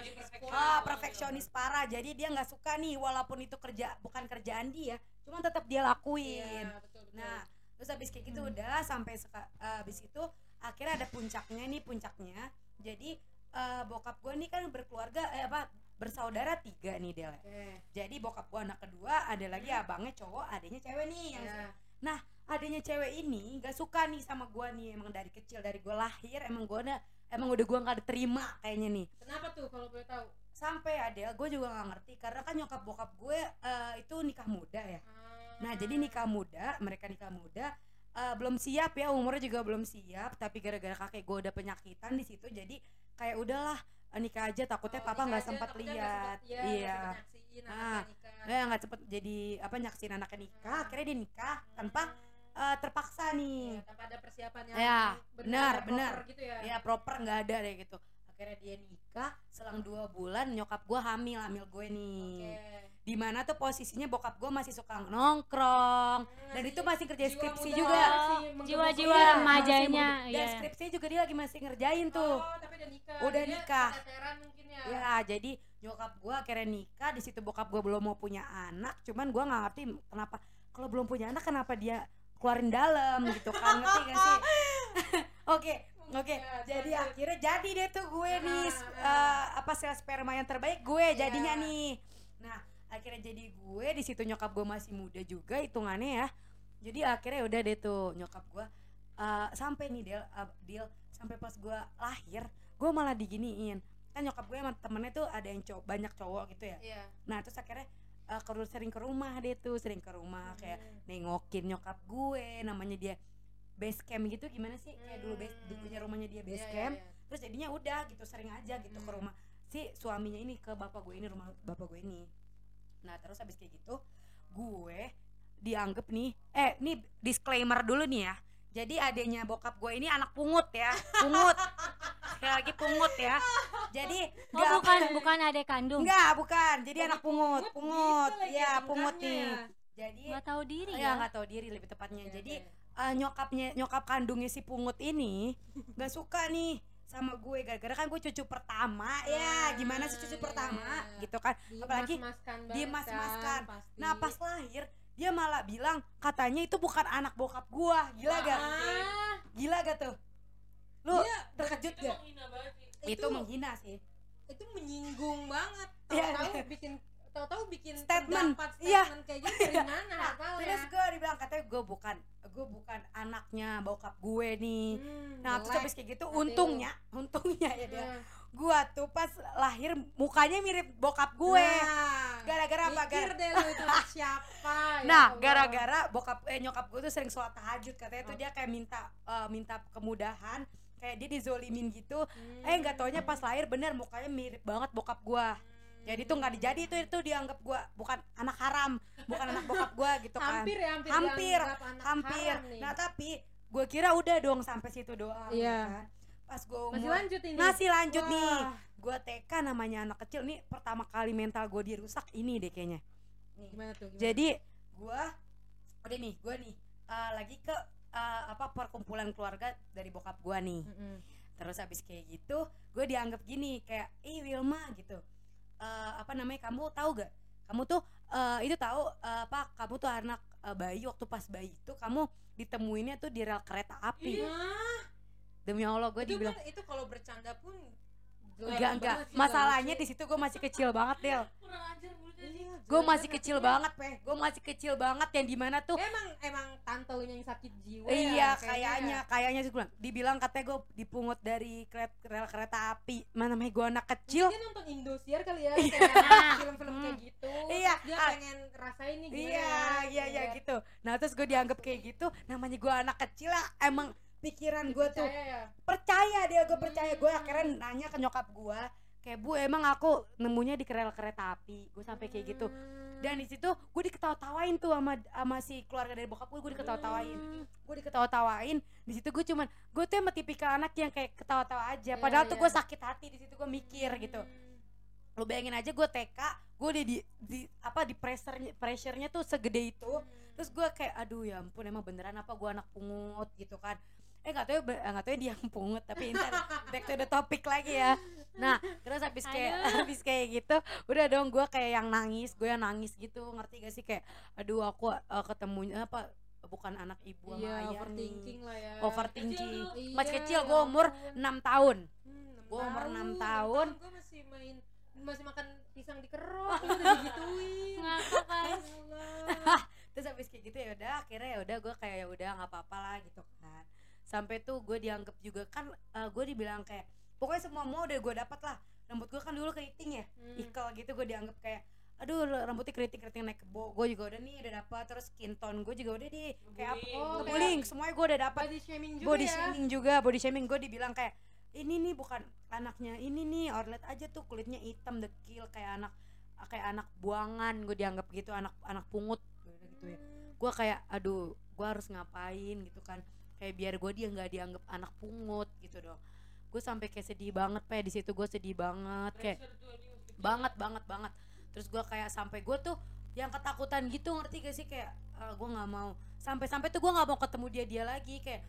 Speaker 2: ah perfeksionis parah. Jadi dia nggak suka nih walaupun itu kerja bukan kerjaan dia cuma tetap dia lakuin.
Speaker 1: Iya, betul, betul.
Speaker 2: nah terus habis kayak
Speaker 3: Hmm.
Speaker 2: gitu udah sampai seka, eh, habis itu akhirnya ada puncaknya nih puncaknya jadi eh, bokap gue nih kan berkeluarga eh apa bersaudara tiga nih Del
Speaker 1: Oke.
Speaker 2: jadi bokap gue anak kedua ada lagi abangnya cowok adanya cewek nih yang
Speaker 1: Iya.
Speaker 2: adanya cewek ini gak suka nih sama gua nih emang dari kecil dari gua lahir emang gua udah emang udah gua nggak diterima kayaknya nih
Speaker 1: Kenapa tuh kalau boleh tahu?
Speaker 2: sampai Adel gue juga nggak ngerti karena kan nyokap bokap gue eh, itu nikah muda ya
Speaker 1: Ah,
Speaker 2: Nah jadi nikah muda, mereka nikah muda eh, belum siap ya umurnya juga belum siap, tapi gara-gara kakek gue udah penyakitan di situ, jadi kayak udahlah eh, nikah aja takutnya
Speaker 1: Oh,
Speaker 2: papa nggak sempat lihat,
Speaker 1: iya,
Speaker 2: iya, Ah,
Speaker 1: nikah.
Speaker 2: ya nggak cepet jadi apa nyaksin anaknya nikah, akhirnya dia nikah tanpa eh, terpaksa nih,
Speaker 1: Iya, tanpa ada persiapan yang
Speaker 2: Ya,
Speaker 1: benar,
Speaker 2: benar.
Speaker 1: gitu ya.
Speaker 2: ya proper nggak ada deh gitu. Akhirnya dia nikah, selang dua bulan nyokap gue hamil, hamil gue nih.
Speaker 1: Oke.
Speaker 2: Di mana tuh posisinya bokap gue masih suka nongkrong, dan itu masih kerja
Speaker 1: jiwa
Speaker 2: skripsi
Speaker 1: muda
Speaker 2: juga.
Speaker 3: Oh, jiwa-jiwa
Speaker 2: Iya,
Speaker 3: remajanya,
Speaker 2: masih muda. Dan skripsinya juga dia lagi masih ngerjain tuh.
Speaker 1: Oh, tapi udah nikah.
Speaker 2: Udah
Speaker 1: Dia
Speaker 2: nikah.
Speaker 1: ya.
Speaker 2: Ya, jadi nyokap gua akhirnya nikah di situ bokap gua belum mau punya anak, cuman gua nggak ngerti kenapa kalau belum punya anak kenapa dia keluarin dalam gitu kan ngerti gak sih? *laughs* Oke, oke.
Speaker 1: Ya,
Speaker 2: Jadi
Speaker 1: lanjut.
Speaker 2: akhirnya jadi deh tuh gue nih
Speaker 1: Ah,
Speaker 2: eh, apa sel sperma yang terbaik gue jadinya
Speaker 1: Iya.
Speaker 2: nih. Nah, akhirnya jadi gue di situ nyokap gue masih muda juga hitungannya ya. Jadi akhirnya udah deh tuh nyokap gue eh, sampai nih Del, eh, Del sampai pas gue lahir, gue malah diginiin. Kan nyokap gue emang temennya tuh ada yang cowok, banyak cowok gitu ya.
Speaker 1: Iya.
Speaker 2: Nah, terus akhirnya ke sering ke rumah deh tuh, sering ke rumah kayak
Speaker 1: Hmm.
Speaker 2: nengokin nyokap gue, namanya dia base camp gitu gimana sih? Kayak dulu base
Speaker 1: Hmm.
Speaker 2: dulunya rumahnya dia base
Speaker 1: Iya, iya,
Speaker 2: camp.
Speaker 1: iya.
Speaker 2: Terus jadinya udah gitu sering aja gitu ke
Speaker 1: Hmm.
Speaker 2: rumah si suaminya ini ke bapak gue ini rumah bapak gue ini. Nah, terus habis kayak gitu gue dianggap nih eh nih disclaimer dulu nih ya. Jadi adanya bokap gue ini anak pungut ya, pungut. Sekali lagi pungut ya. Jadi
Speaker 3: Oh
Speaker 2: nggak-
Speaker 3: bukan bukan adek kandung.
Speaker 2: Enggak, bukan. Jadi
Speaker 1: Oh,
Speaker 2: anak pungut,
Speaker 1: pungut
Speaker 2: pungut.
Speaker 1: gitu
Speaker 2: Iya,
Speaker 1: ya
Speaker 2: pungut nih.
Speaker 1: ya.
Speaker 2: Jadi
Speaker 3: Nggak tahu diri
Speaker 2: ya
Speaker 3: ya.
Speaker 2: nggak tahu diri lebih tepatnya.
Speaker 1: Oke,
Speaker 2: Jadi
Speaker 1: oke.
Speaker 2: Eh, nyokapnya nyokap kandungnya si pungut ini nggak suka nih sama gue. Gara-gara kan gue cucu pertama ya.
Speaker 1: Ah,
Speaker 2: gimana sih cucu
Speaker 1: iya,
Speaker 2: pertama?
Speaker 1: Iya.
Speaker 2: gitu kan. Apalagi
Speaker 1: Dimas-maskan banget
Speaker 2: dimas-maskan.
Speaker 1: kan, pasti.
Speaker 2: nah pas lahir dia malah bilang katanya itu bukan anak bokap gua. Gila gak gila gak tuh? Lu
Speaker 1: Dia
Speaker 2: terkejut
Speaker 4: Itu
Speaker 2: gak
Speaker 4: menghina banget sih.
Speaker 2: itu,
Speaker 1: itu-
Speaker 2: menghina sih.
Speaker 1: itu menyinggung banget.
Speaker 2: Iya,
Speaker 1: tahu-tahu
Speaker 2: iya.
Speaker 1: bikin tahu-tahu bikin
Speaker 2: Statement.
Speaker 1: pendapat
Speaker 2: Iya.
Speaker 1: statement kayak gitu dari mana
Speaker 2: Nah,
Speaker 1: tahu ya
Speaker 2: terus gue dibilang katanya gue bukan gue bukan anaknya bokap gue nih
Speaker 1: Hmm,
Speaker 2: Nah terus habis kayak gitu
Speaker 1: lu.
Speaker 2: untungnya *laughs* Untungnya ya dia
Speaker 1: Nah,
Speaker 2: Gua tuh pas lahir mukanya mirip bokap gue
Speaker 1: nah,
Speaker 2: Gara-gara apa? Gara-
Speaker 1: deh lu itu *laughs* siapa ya
Speaker 2: Nah
Speaker 1: Allah.
Speaker 2: gara-gara bokap eh nyokap gue tuh sering sholat tahajud Katanya tuh dia kayak minta eh, minta kemudahan Kayak dia dizolimin gitu
Speaker 1: Hmm.
Speaker 2: Eh nggak taunya pas lahir bener mukanya mirip banget bokap gua Jadi tuh nggak dijadi itu itu dianggap gua bukan anak haram Bukan anak bokap gua gitu kan
Speaker 1: hampir ya hampir
Speaker 2: Hampir, Hampir. Nah tapi gue kira udah dong sampai situ doang
Speaker 1: Iya.
Speaker 2: ya kan Pas gue umur
Speaker 1: masih lanjut ini
Speaker 2: Masih lanjut
Speaker 1: Wah.
Speaker 2: nih gue TK namanya anak kecil nih pertama kali mental gue dirusak ini deh kayaknya
Speaker 1: gimana tuh gimana?
Speaker 2: jadi gue udah nih gue nih eh, lagi ke eh, apa perkumpulan keluarga dari bokap gue nih
Speaker 1: Mm-mm.
Speaker 2: terus habis kayak gitu gue dianggap gini kayak ih Wilma gitu Eh, apa namanya kamu tahu gak kamu tuh eh, itu tahu eh, apa kamu tuh anak eh, bayi waktu pas bayi itu kamu ditemuinnya tuh di rel kereta api
Speaker 1: Hah?
Speaker 2: demi Allah gue
Speaker 1: itu
Speaker 2: dibilang
Speaker 1: kan- itu kalau bercanda pun
Speaker 2: enggak enggak. masalahnya di situ gue masih kecil banget Del.
Speaker 1: Iya,
Speaker 2: gue masih kecil banget peh gue masih kecil banget yang di mana tuh
Speaker 1: emang emang tante lu yang sakit jiwa
Speaker 2: iya
Speaker 1: ya,
Speaker 2: kayaknya kayaknya sih bilang. Dibilang katanya gue dipungut dari kereta, kereta api. Mana namanya gue anak kecil.
Speaker 1: Dia nonton Indosiar kali ya
Speaker 2: Iya. *laughs*
Speaker 1: film-film kayak gitu.
Speaker 2: Iya,
Speaker 1: dia
Speaker 2: ah.
Speaker 1: pengen rasain nih
Speaker 2: iya
Speaker 1: ya,
Speaker 2: iya iya
Speaker 1: biar
Speaker 2: gitu. Nah terus gue dianggap kayak gitu. Namanya gue anak kecil lah. Emang pikiran gue tuh.
Speaker 1: Percaya ya?
Speaker 2: Percaya dia gue percaya. Gue
Speaker 1: Hmm.
Speaker 2: akhirnya nanya ke nyokap gue kayak bu emang aku nemunya di rel kereta api? Gue sampai kayak gitu.
Speaker 1: Hmm.
Speaker 2: dan di situ gue diketawa-tawain tuh sama sama si keluarga dari bokap gue gue diketawa-tawain.
Speaker 1: Hmm.
Speaker 2: gue diketawa-tawain. Di situ gue cuman gue tuh emang tipikal anak yang kayak ketawa-tawa aja.
Speaker 1: Iya,
Speaker 2: padahal tuh
Speaker 1: iya.
Speaker 2: gue sakit hati di situ gue mikir gitu. Lu bayangin aja gue TK gue udah di, di apa di pressure pressure-nya tuh segede itu. Terus gue kayak aduh ya ampun emang beneran apa gue anak pungut gitu kan eh nggak tahu ya be- nggak tahu ya dia yang pungut tapi ntar back to the topic lagi ya. Nah terus habis kayak *laughs* habis kayak gitu udah dong gue kayak yang nangis gue yang nangis gitu ngerti gak sih? Kayak aduh aku uh, ketemunya apa bukan anak ibu sama
Speaker 1: iya
Speaker 2: ayah
Speaker 1: overthinking
Speaker 2: nih
Speaker 1: lah ya.
Speaker 2: Overthinking.
Speaker 4: Kecil
Speaker 1: Iya,
Speaker 2: masih kecil
Speaker 1: ya
Speaker 2: gue umur
Speaker 1: ampun.
Speaker 2: 6 tahun.
Speaker 1: Hmm,
Speaker 2: Gua umur enam tahun.
Speaker 1: gue masih main masih makan pisang di kerok udah digituin.
Speaker 3: Ngakak kan.
Speaker 1: Ya *laughs*
Speaker 2: terus habis kayak gitu ya udah akhirnya ya udah gue kayak ya udah nggak apa-apa lah gitu kan sampai tuh gue dianggap juga kan gue dibilang kayak pokoknya semua mau udah gue dapat lah. Rambut gue kan dulu keriting ya
Speaker 1: Hmm.
Speaker 2: ikel gitu gue dianggap kayak aduh rambutnya keriting-keriting naik kebo gue juga udah nih udah dapat terus skin tone gue juga udah di kayak apa.
Speaker 1: Oh,
Speaker 2: ngebullying semuanya gue udah dapat
Speaker 1: body shaming juga
Speaker 2: body
Speaker 1: ya.
Speaker 2: shaming juga body shaming. Gue dibilang kayak ini nih bukan anaknya ini nih orlet aja tuh kulitnya hitam dekil kayak anak kayak anak buangan. Gue dianggap gitu anak anak pungut. Gitu ya. Gue kayak aduh gue harus ngapain? Gitu kan kayak biar gue dia nggak dianggap anak pungut gitu dong. Gue sampai kayak sedih banget pe di situ gue sedih banget kayak banget banget banget. Terus gue kayak sampai gue tuh yang ketakutan gitu ngerti gak sih? Kayak gue nggak mau. Sampai-sampai tuh gue nggak mau ketemu dia dia lagi kayak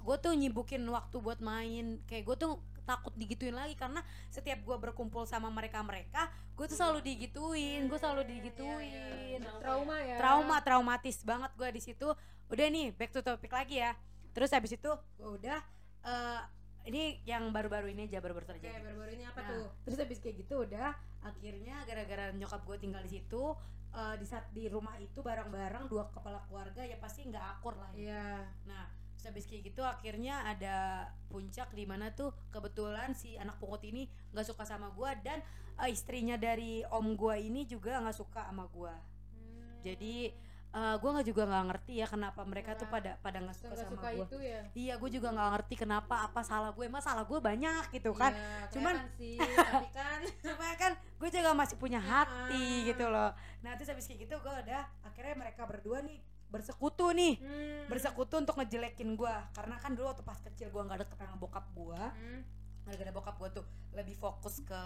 Speaker 2: gue tuh nyibukin waktu buat main. Kayak gue tuh takut digituin lagi karena setiap gue berkumpul sama mereka mereka gue tuh selalu digituin gue selalu digituin.
Speaker 1: Trauma ya.
Speaker 2: Trauma traumatis banget gue di situ udah nih back to topic lagi ya terus habis itu gue udah eh, ini yang baru-baru ini aja baru-baru
Speaker 1: oke
Speaker 2: terjadi
Speaker 1: baru-baru ini apa
Speaker 2: Nah,
Speaker 1: tuh
Speaker 2: terus habis kayak gitu udah akhirnya gara-gara nyokap gue tinggal di situ eh, di saat di rumah itu bareng-bareng dua kepala keluarga ya pasti nggak akur lah ya.
Speaker 1: iya
Speaker 2: Nah terus habis kayak gitu akhirnya ada puncak di mana tuh kebetulan si anak pungut ini nggak suka sama gue dan eh, istrinya dari om gue ini juga nggak suka sama gue.
Speaker 1: Hmm.
Speaker 2: Jadi eh, gue nggak juga nggak ngerti ya kenapa mereka tuh
Speaker 1: Nah,
Speaker 2: pada pada nggak suka sama gue.
Speaker 1: ya?
Speaker 2: Iya gue juga nggak ngerti kenapa apa salah gue emang salah gue banyak gitu kan.
Speaker 1: Iya,
Speaker 2: Cuman-
Speaker 1: sih *laughs* tapi kan
Speaker 2: supaya kan gue juga masih punya hati
Speaker 1: Ah.
Speaker 2: gitu loh. Nah terus habis kayak gitu gue udah akhirnya mereka berdua nih bersekutu nih.
Speaker 1: Hmm,
Speaker 2: bersekutu untuk ngejelekin gue karena kan dulu waktu pas kecil gue nggak deket sama bokap gue
Speaker 1: hmm,
Speaker 2: gara-gara bokap gue tuh lebih fokus ke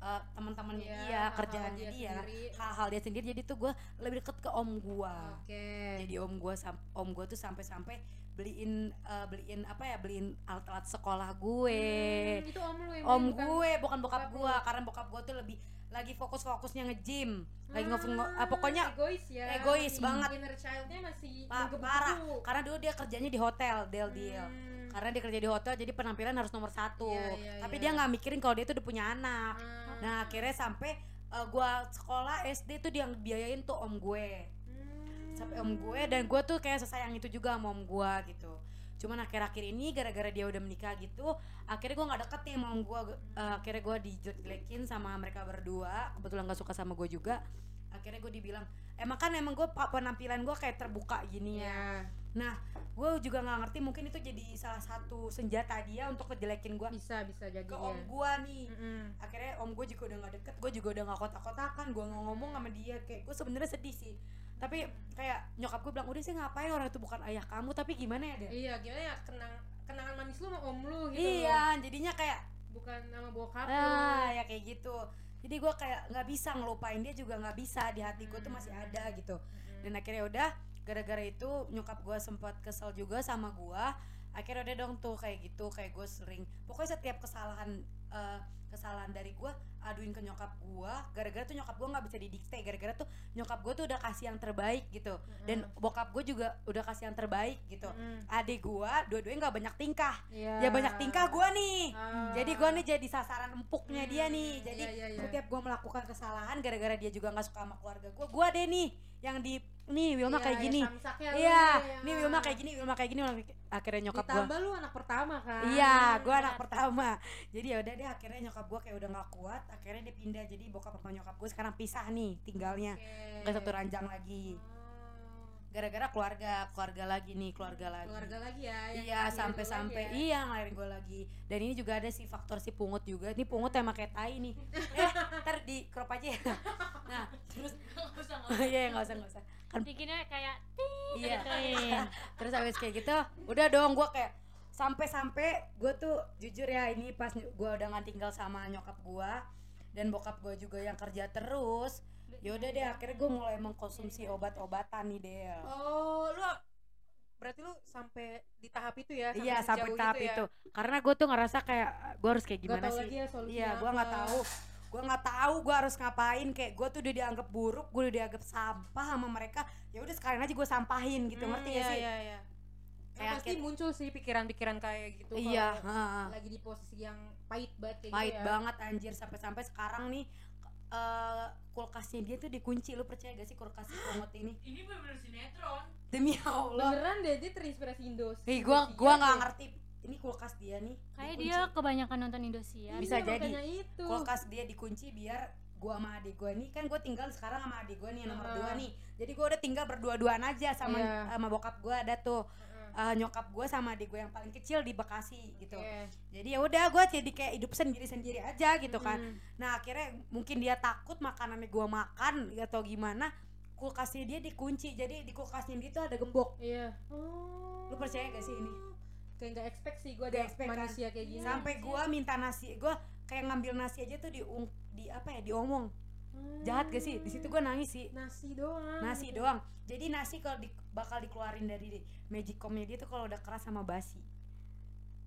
Speaker 2: eh, teman-temannya
Speaker 1: iya,
Speaker 2: dia kerjaannya dia
Speaker 1: sendiri.
Speaker 2: hal-hal dia sendiri. Jadi tuh gue lebih deket ke om gue
Speaker 1: oke.
Speaker 2: Jadi om gue om gue tuh sampai-sampai beliin eh, beliin apa ya beliin alat-alat sekolah gue.
Speaker 1: Hmm, itu om lu yang
Speaker 2: om
Speaker 1: bukan-
Speaker 2: gue bukan bokap gue karena bokap gue tuh lebih lagi fokus-fokusnya nge-gym. Lagi
Speaker 1: Ah,
Speaker 2: nge apa pokoknya
Speaker 1: egois ya.
Speaker 2: egois banget.
Speaker 1: inner childnya masih
Speaker 2: Pa- parah. Karena dulu dia kerjanya di hotel deal deal
Speaker 1: Hmm.
Speaker 2: Karena dia kerja di hotel jadi penampilan harus nomor satu.
Speaker 1: Iya, iya,
Speaker 2: tapi
Speaker 1: iya.
Speaker 2: dia nggak mikirin kalau dia tuh udah punya anak.
Speaker 1: Ah.
Speaker 2: nah akhirnya sampai uh, gua sekolah SD tuh dia yang biayain tuh om gue.
Speaker 1: Hmm.
Speaker 2: sampai om gue dan gue tuh kayak sesayang itu juga sama om gue gitu. Cuman akhir-akhir ini gara-gara dia udah menikah gitu akhirnya gue nggak deket nih sama om gue Uh, akhirnya gue dijelekin sama mereka berdua. Kebetulan gak suka sama gue juga. Akhirnya gue dibilang emang kan emang gue penampilan gue kayak terbuka gini ya.
Speaker 1: Iya,
Speaker 2: nah gue juga nggak ngerti mungkin itu jadi salah satu senjata dia untuk ngejelekin gue
Speaker 1: bisa bisa jadi
Speaker 2: ke
Speaker 1: ya.
Speaker 2: om gue nih.
Speaker 1: Mm-mm.
Speaker 2: akhirnya om gue juga udah gak deket gue juga udah gak kotak-kotakan gue nggak ngomong sama dia. Kayak gue sebenarnya sedih sih. Tapi kayak nyokap gue bilang udah sih ngapain? Orang itu bukan ayah kamu tapi gimana ya dia
Speaker 1: Iya, gimana ya? Kenang kenangan manis lu sama om lu gitu.
Speaker 2: iya jadinya kayak
Speaker 1: Bukan nama bokap
Speaker 2: ah
Speaker 1: lu.
Speaker 2: ya kayak gitu. Jadi gue kayak nggak bisa ngelupain dia juga nggak bisa di hati gue tuh masih ada gitu. Dan akhirnya udah gara-gara itu nyokap gue sempat kesel juga sama gue akhirnya udah dong tuh kayak gitu kayak gue sering. Pokoknya setiap kesalahan eh, kesalahan dari gue aduin ke nyokap gue gara-gara tuh nyokap gue nggak bisa didikte gara-gara tuh nyokap gue tuh udah kasih yang terbaik gitu dan bokap gue juga udah kasih yang terbaik gitu
Speaker 1: Mm-mm.
Speaker 2: adik gue dua-duanya nggak banyak tingkah
Speaker 1: Iya.
Speaker 2: ya banyak tingkah gue nih
Speaker 1: Ah.
Speaker 2: jadi gue nih jadi sasaran empuknya dia nih jadi
Speaker 1: iya, iya, iya.
Speaker 2: setiap gue melakukan kesalahan gara-gara dia juga nggak suka sama keluarga gue gue deh nih yang di nih Wilma
Speaker 1: Iya,
Speaker 2: kayak gini iya
Speaker 1: nih, ya.
Speaker 2: nih Wilma kayak gini Wilma kayak gini akhirnya nyokap gue
Speaker 1: Ditambah lu anak pertama kan.
Speaker 2: iya gue anak pertama jadi ya udah deh akhirnya nyokap gue kayak udah nggak kuat akhirnya dia pindah jadi bokap sama nyokap gue sekarang pisah nih tinggalnya
Speaker 1: Oke.
Speaker 2: nggak satu ranjang lagi
Speaker 1: Oh.
Speaker 2: gara-gara keluarga keluarga lagi nih keluarga lagi
Speaker 1: Keluarga lagi ya. yang
Speaker 2: Iya
Speaker 1: ngelahirin
Speaker 2: sampai
Speaker 1: lu
Speaker 2: sampai
Speaker 1: lagi ya.
Speaker 2: iya ngelahirin gue lagi dan ini juga ada si faktor si pungut juga ini pungut emang kayak tai nih eh ntar di crop aja ya nah terus *laughs*
Speaker 4: Nggak usah, nggak usah.
Speaker 2: iya nggak usah nggak usah kan
Speaker 3: bikinnya kayak
Speaker 2: iya
Speaker 3: gituin *laughs*
Speaker 2: terus habis kayak gitu udah dong gue kayak sampai-sampai gue tuh jujur ya ini pas gue udah nggak tinggal sama nyokap gue dan bokap gue juga yang kerja terus yaudah deh akhirnya gue mulai mengkonsumsi obat-obatan nih Del.
Speaker 1: Oh, lu berarti lu sampai di tahap itu ya?
Speaker 2: iya sampai tahap
Speaker 1: ya?
Speaker 2: itu. Karena gue tuh ngerasa kayak gue harus kayak gimana
Speaker 1: tahu
Speaker 2: sih?
Speaker 1: lagi ya
Speaker 2: iya gue nggak tahu. Gue nggak tahu gue harus ngapain. Kayak gue tuh udah dianggap buruk gue udah dianggap sampah sama mereka. Ya udah sekalian aja gue sampahin gitu.
Speaker 1: Hmm,
Speaker 2: ngerti
Speaker 1: iya,
Speaker 2: gak sih?
Speaker 1: Iya, iya. Nah, pasti muncul sih pikiran-pikiran kayak gitu
Speaker 2: iya
Speaker 1: lagi di posisi yang pahit banget kayak
Speaker 2: pahit
Speaker 1: gitu ya.
Speaker 2: banget anjir sampai-sampai sekarang nih eh, kulkasnya dia tuh dikunci lu percaya gak sih kulkas pungut ini *gasps*
Speaker 4: Ini bener-bener sinetron.
Speaker 2: demi Allah
Speaker 1: Beneran deh dia terinspirasi Indos.
Speaker 2: nih gue
Speaker 1: Indosiar
Speaker 2: gua nggak
Speaker 1: deh.
Speaker 2: ngerti ini kulkas dia nih
Speaker 3: kayak
Speaker 2: dikunci.
Speaker 3: dia kebanyakan nonton Indosiar
Speaker 2: Bisa
Speaker 1: Iya,
Speaker 2: jadi.
Speaker 1: itu.
Speaker 2: kulkas dia dikunci biar gua sama adik gua nih kan gue tinggal sekarang sama adik gua nih yang nomor
Speaker 1: Heeh.
Speaker 2: dua nih jadi gua udah tinggal berdua-duaan aja sama
Speaker 1: Iya.
Speaker 2: sama bokap gua ada tuh Eh, nyokap gua sama adik gua yang paling kecil di Bekasi gitu
Speaker 1: Oke.
Speaker 2: jadi ya udah gua jadi kayak hidup sendiri sendiri aja gitu kan
Speaker 1: Mm.
Speaker 2: nah akhirnya mungkin dia takut makanannya gua makan atau gimana kulkasnya dia dikunci jadi di kulkasnya dia tuh ada gembok
Speaker 1: Iya. Oh.
Speaker 2: Lu percaya gak sih ini?
Speaker 1: Kayak nggak expect sih gue ada
Speaker 2: expect kan?
Speaker 1: manusia kayak gini.
Speaker 2: sampai gua minta nasi gua kayak ngambil nasi aja tuh di di apa ya diomong
Speaker 1: Hmm.
Speaker 2: jahat gak sih di situ gua nangis sih
Speaker 1: Nasi doang.
Speaker 2: nasi doang jadi nasi kalau di, bakal dikeluarin dari magicomnya dia tuh kalau udah keras sama basi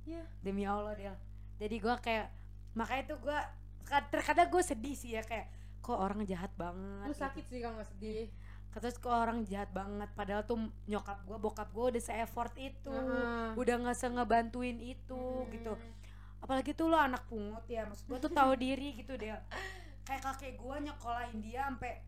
Speaker 1: Iya.
Speaker 2: demi allah dia jadi gua kayak makanya tuh gua kad- terkadang gue sedih sih ya kayak kok orang jahat banget
Speaker 1: Lu
Speaker 2: gitu.
Speaker 1: sakit sih kalau nggak sedih.
Speaker 2: terus kok orang jahat banget padahal tuh nyokap gua bokap gua udah se-effort itu
Speaker 1: Heeh.
Speaker 2: udah nggak ngebantuin itu
Speaker 1: Hmm.
Speaker 2: gitu apalagi tuh lo anak pungut ya maksud gua tuh tahu diri gitu deh *laughs* kayak kakek gua nyekolahin dia sampai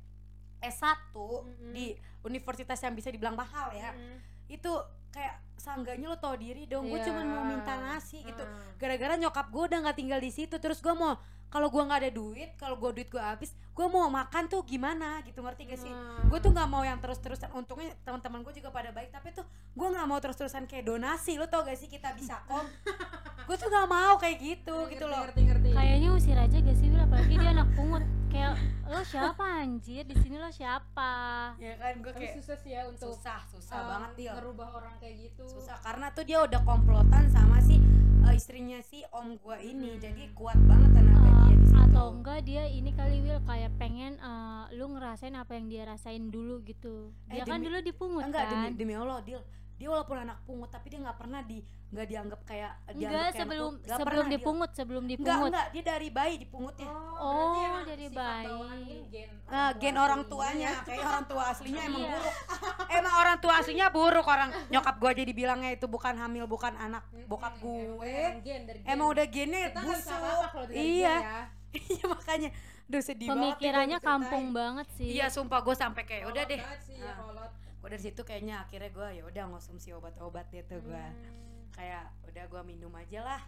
Speaker 2: S1
Speaker 1: Mm-mm.
Speaker 2: di universitas yang bisa dibilang mahal ya
Speaker 1: Mm.
Speaker 2: itu kayak sangganya lo tau diri dong gue
Speaker 1: Iya.
Speaker 2: cuma mau minta nasi gitu
Speaker 1: Heeh.
Speaker 2: gara-gara nyokap gue udah nggak tinggal di situ terus gue mau kalau gue nggak ada duit kalau gue duit gue habis gue mau makan tuh gimana gitu ngerti gak sih
Speaker 1: Hmm.
Speaker 2: gue tuh nggak mau yang terus-terusan untungnya teman-teman gue juga pada baik tapi tuh gue nggak mau terus-terusan kayak donasi lo tau gak sih kita bisa kom *laughs* gue tuh nggak mau kayak gitu gitu
Speaker 1: Ngerti,
Speaker 2: loh
Speaker 1: Ngerti ngerti.
Speaker 3: Kayaknya usir aja gak sih Wil apalagi dia anak pungut. Kayak lo siapa anjir? Di sini lo siapa?
Speaker 2: ya kan gue kayak
Speaker 1: susah sih ya untuk
Speaker 2: susah susah
Speaker 1: um,
Speaker 2: banget dia
Speaker 1: ngerubah orang kayak gitu.
Speaker 2: susah karena tuh dia udah komplotan sama si uh, istrinya si om gua ini
Speaker 1: Hmm.
Speaker 2: jadi kuat banget tenaga
Speaker 3: Eh, atau enggak dia ini kali Will kayak pengen eh, lu ngerasain apa yang dia rasain dulu gitu.
Speaker 2: Eh,
Speaker 3: Dia kan
Speaker 2: demi-
Speaker 3: dulu dipungut
Speaker 2: enggak
Speaker 3: kan?
Speaker 2: demi, demi allah dia dia walaupun anak pungut tapi dia nggak pernah di nggak dianggap kayak dianggap
Speaker 3: Enggak
Speaker 2: kayak
Speaker 3: sebelum.
Speaker 2: Nggak
Speaker 3: sebelum
Speaker 2: pernah dia.
Speaker 3: dipungut, sebelum
Speaker 2: enggak
Speaker 3: dipungut.
Speaker 2: enggak dia dari bayi dipungutnya
Speaker 1: Oh,
Speaker 3: Oh, dari bayi.
Speaker 1: gen
Speaker 2: Ah, gen orang tuanya
Speaker 1: ya.
Speaker 2: kayak orang tua aslinya emang
Speaker 3: Iya.
Speaker 2: buruk aslinya buruk orang nyokap gua jadi bilangnya itu bukan hamil bukan anak bokap
Speaker 1: emang-
Speaker 2: gue
Speaker 1: emang
Speaker 2: udah gennya
Speaker 1: kita nggak bisa
Speaker 2: busuk iya
Speaker 1: ya. *laughs*
Speaker 2: iya makanya Duh sedih banget nih
Speaker 3: Pemikirannya
Speaker 2: gua diceritain.
Speaker 3: kampung banget sih.
Speaker 2: Iya sumpah gue sampai kayak udah deh.
Speaker 1: banget sih, ya, kolot.
Speaker 2: Gue dari situ kayaknya akhirnya gue ya udah ngonsumsi obat-obat deh tuh gue.
Speaker 1: Hmm.
Speaker 2: Kayak udah gue minum aja lah.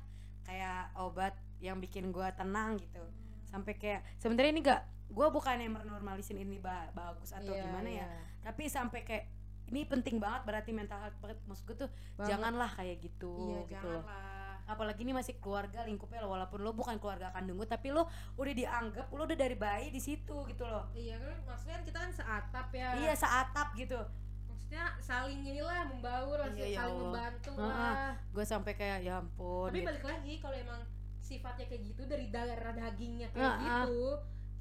Speaker 2: Kayak obat yang bikin gue tenang gitu. Sampai kayak sebenarnya ini gak gue bukannya menormalisin ini ba- bagus atau
Speaker 1: Iya,
Speaker 2: gimana ya.
Speaker 1: iya.
Speaker 2: Tapi sampai kayak ini penting banget berarti mental health maksud gue tuh
Speaker 1: Banget.
Speaker 2: janganlah kayak gitu
Speaker 1: iya
Speaker 2: gitu loh.
Speaker 1: janganlah
Speaker 2: Apalagi ini masih keluarga lingkupnya lo walaupun lo bukan keluarga kandung gue tapi lo udah dianggap lo udah dari bayi di situ gitu loh.
Speaker 1: iya kan maksudnya kan kita kan seatap ya
Speaker 2: Iya seatap gitu.
Speaker 1: maksudnya saling inilah membaur lah
Speaker 2: Iya, ya
Speaker 1: saling
Speaker 2: Allah.
Speaker 1: membantu lah
Speaker 2: gue sampai kayak ya ampun
Speaker 1: tapi
Speaker 2: gitu.
Speaker 1: balik lagi kalau emang sifatnya kayak gitu dari darah dagingnya kayak
Speaker 2: Heeh.
Speaker 1: gitu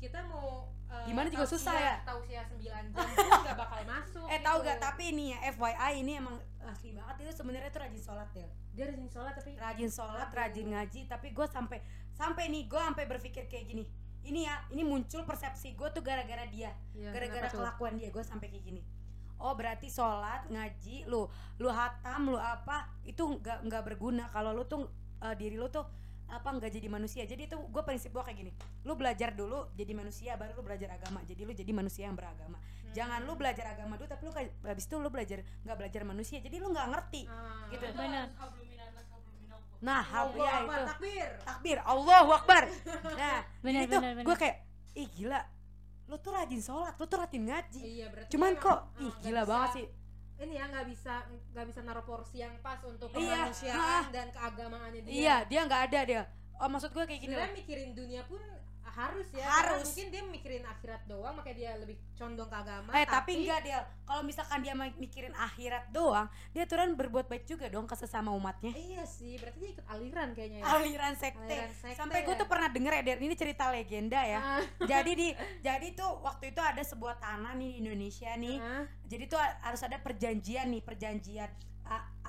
Speaker 1: kita mau eh,
Speaker 2: Gimana juga susah ya?
Speaker 1: tausiah 9 jam pun nggak bakal masuk
Speaker 2: eh tahu
Speaker 1: gitu.
Speaker 2: gak tapi ini ya FYI ini emang asli banget. Itu sebenarnya tuh rajin sholat ya.
Speaker 1: Dia rajin sholat tapi
Speaker 2: rajin sholat rajin ngaji. Tapi gue sampai sampai nih gue sampai berpikir kayak gini. Ini ya ini muncul persepsi gue tuh gara-gara dia.
Speaker 1: Iya,
Speaker 2: gara-gara kelakuan dia gue sampai kayak gini. Oh berarti sholat ngaji lu lu hatam lu apa itu nggak nggak berguna. Kalau lu tuh eh, diri lu tuh apa nggak jadi manusia. Jadi itu gue prinsip gue kayak gini. Lu belajar dulu jadi manusia baru lu belajar agama. Jadi lu jadi manusia yang beragama.
Speaker 1: Hmm.
Speaker 2: jangan lu belajar agama dulu tapi lu kayak habis itu lu belajar nggak belajar manusia. Jadi lu nggak ngerti.
Speaker 1: Ah.
Speaker 2: gitu.
Speaker 3: Benar.
Speaker 2: nah hal
Speaker 1: Allah
Speaker 2: ya itu.
Speaker 1: takbir.
Speaker 2: Takbir Allahu Akbar. Nah *laughs*
Speaker 3: benar, benar.
Speaker 2: gue kayak ih gila. Lu tuh rajin sholat lu tuh rajin ngaji.
Speaker 1: Iya
Speaker 2: cuman kok
Speaker 1: ah,
Speaker 2: ih gila
Speaker 1: bisa-
Speaker 2: banget sih
Speaker 1: ini ya nggak bisa nggak bisa naruh porsi yang pas untuk
Speaker 2: Iya,
Speaker 1: kemanusiaan dan keagamaannya dia.
Speaker 2: Iya dia nggak ada dia. Oh maksud gue kayak gini
Speaker 1: sebenarnya mikirin dunia pun harus ya
Speaker 2: Harus.
Speaker 1: karena mungkin dia mikirin akhirat doang makanya dia lebih condong ke agama
Speaker 2: eh tapi enggak dia kalau misalkan dia mikirin akhirat doang dia turun berbuat baik juga dong ke sesama umatnya.
Speaker 1: Iya sih berarti dia ikut aliran kayaknya ya.
Speaker 2: Aliran sekte,
Speaker 1: Aliran sekte
Speaker 2: sampai gue
Speaker 1: ya.
Speaker 2: tuh pernah denger ya ini cerita legenda ya.
Speaker 1: Ah, *laughs*
Speaker 2: jadi di jadi tuh waktu itu ada sebuah tanah nih di Indonesia nih.
Speaker 1: Ah,
Speaker 2: jadi tuh harus ada perjanjian nih perjanjian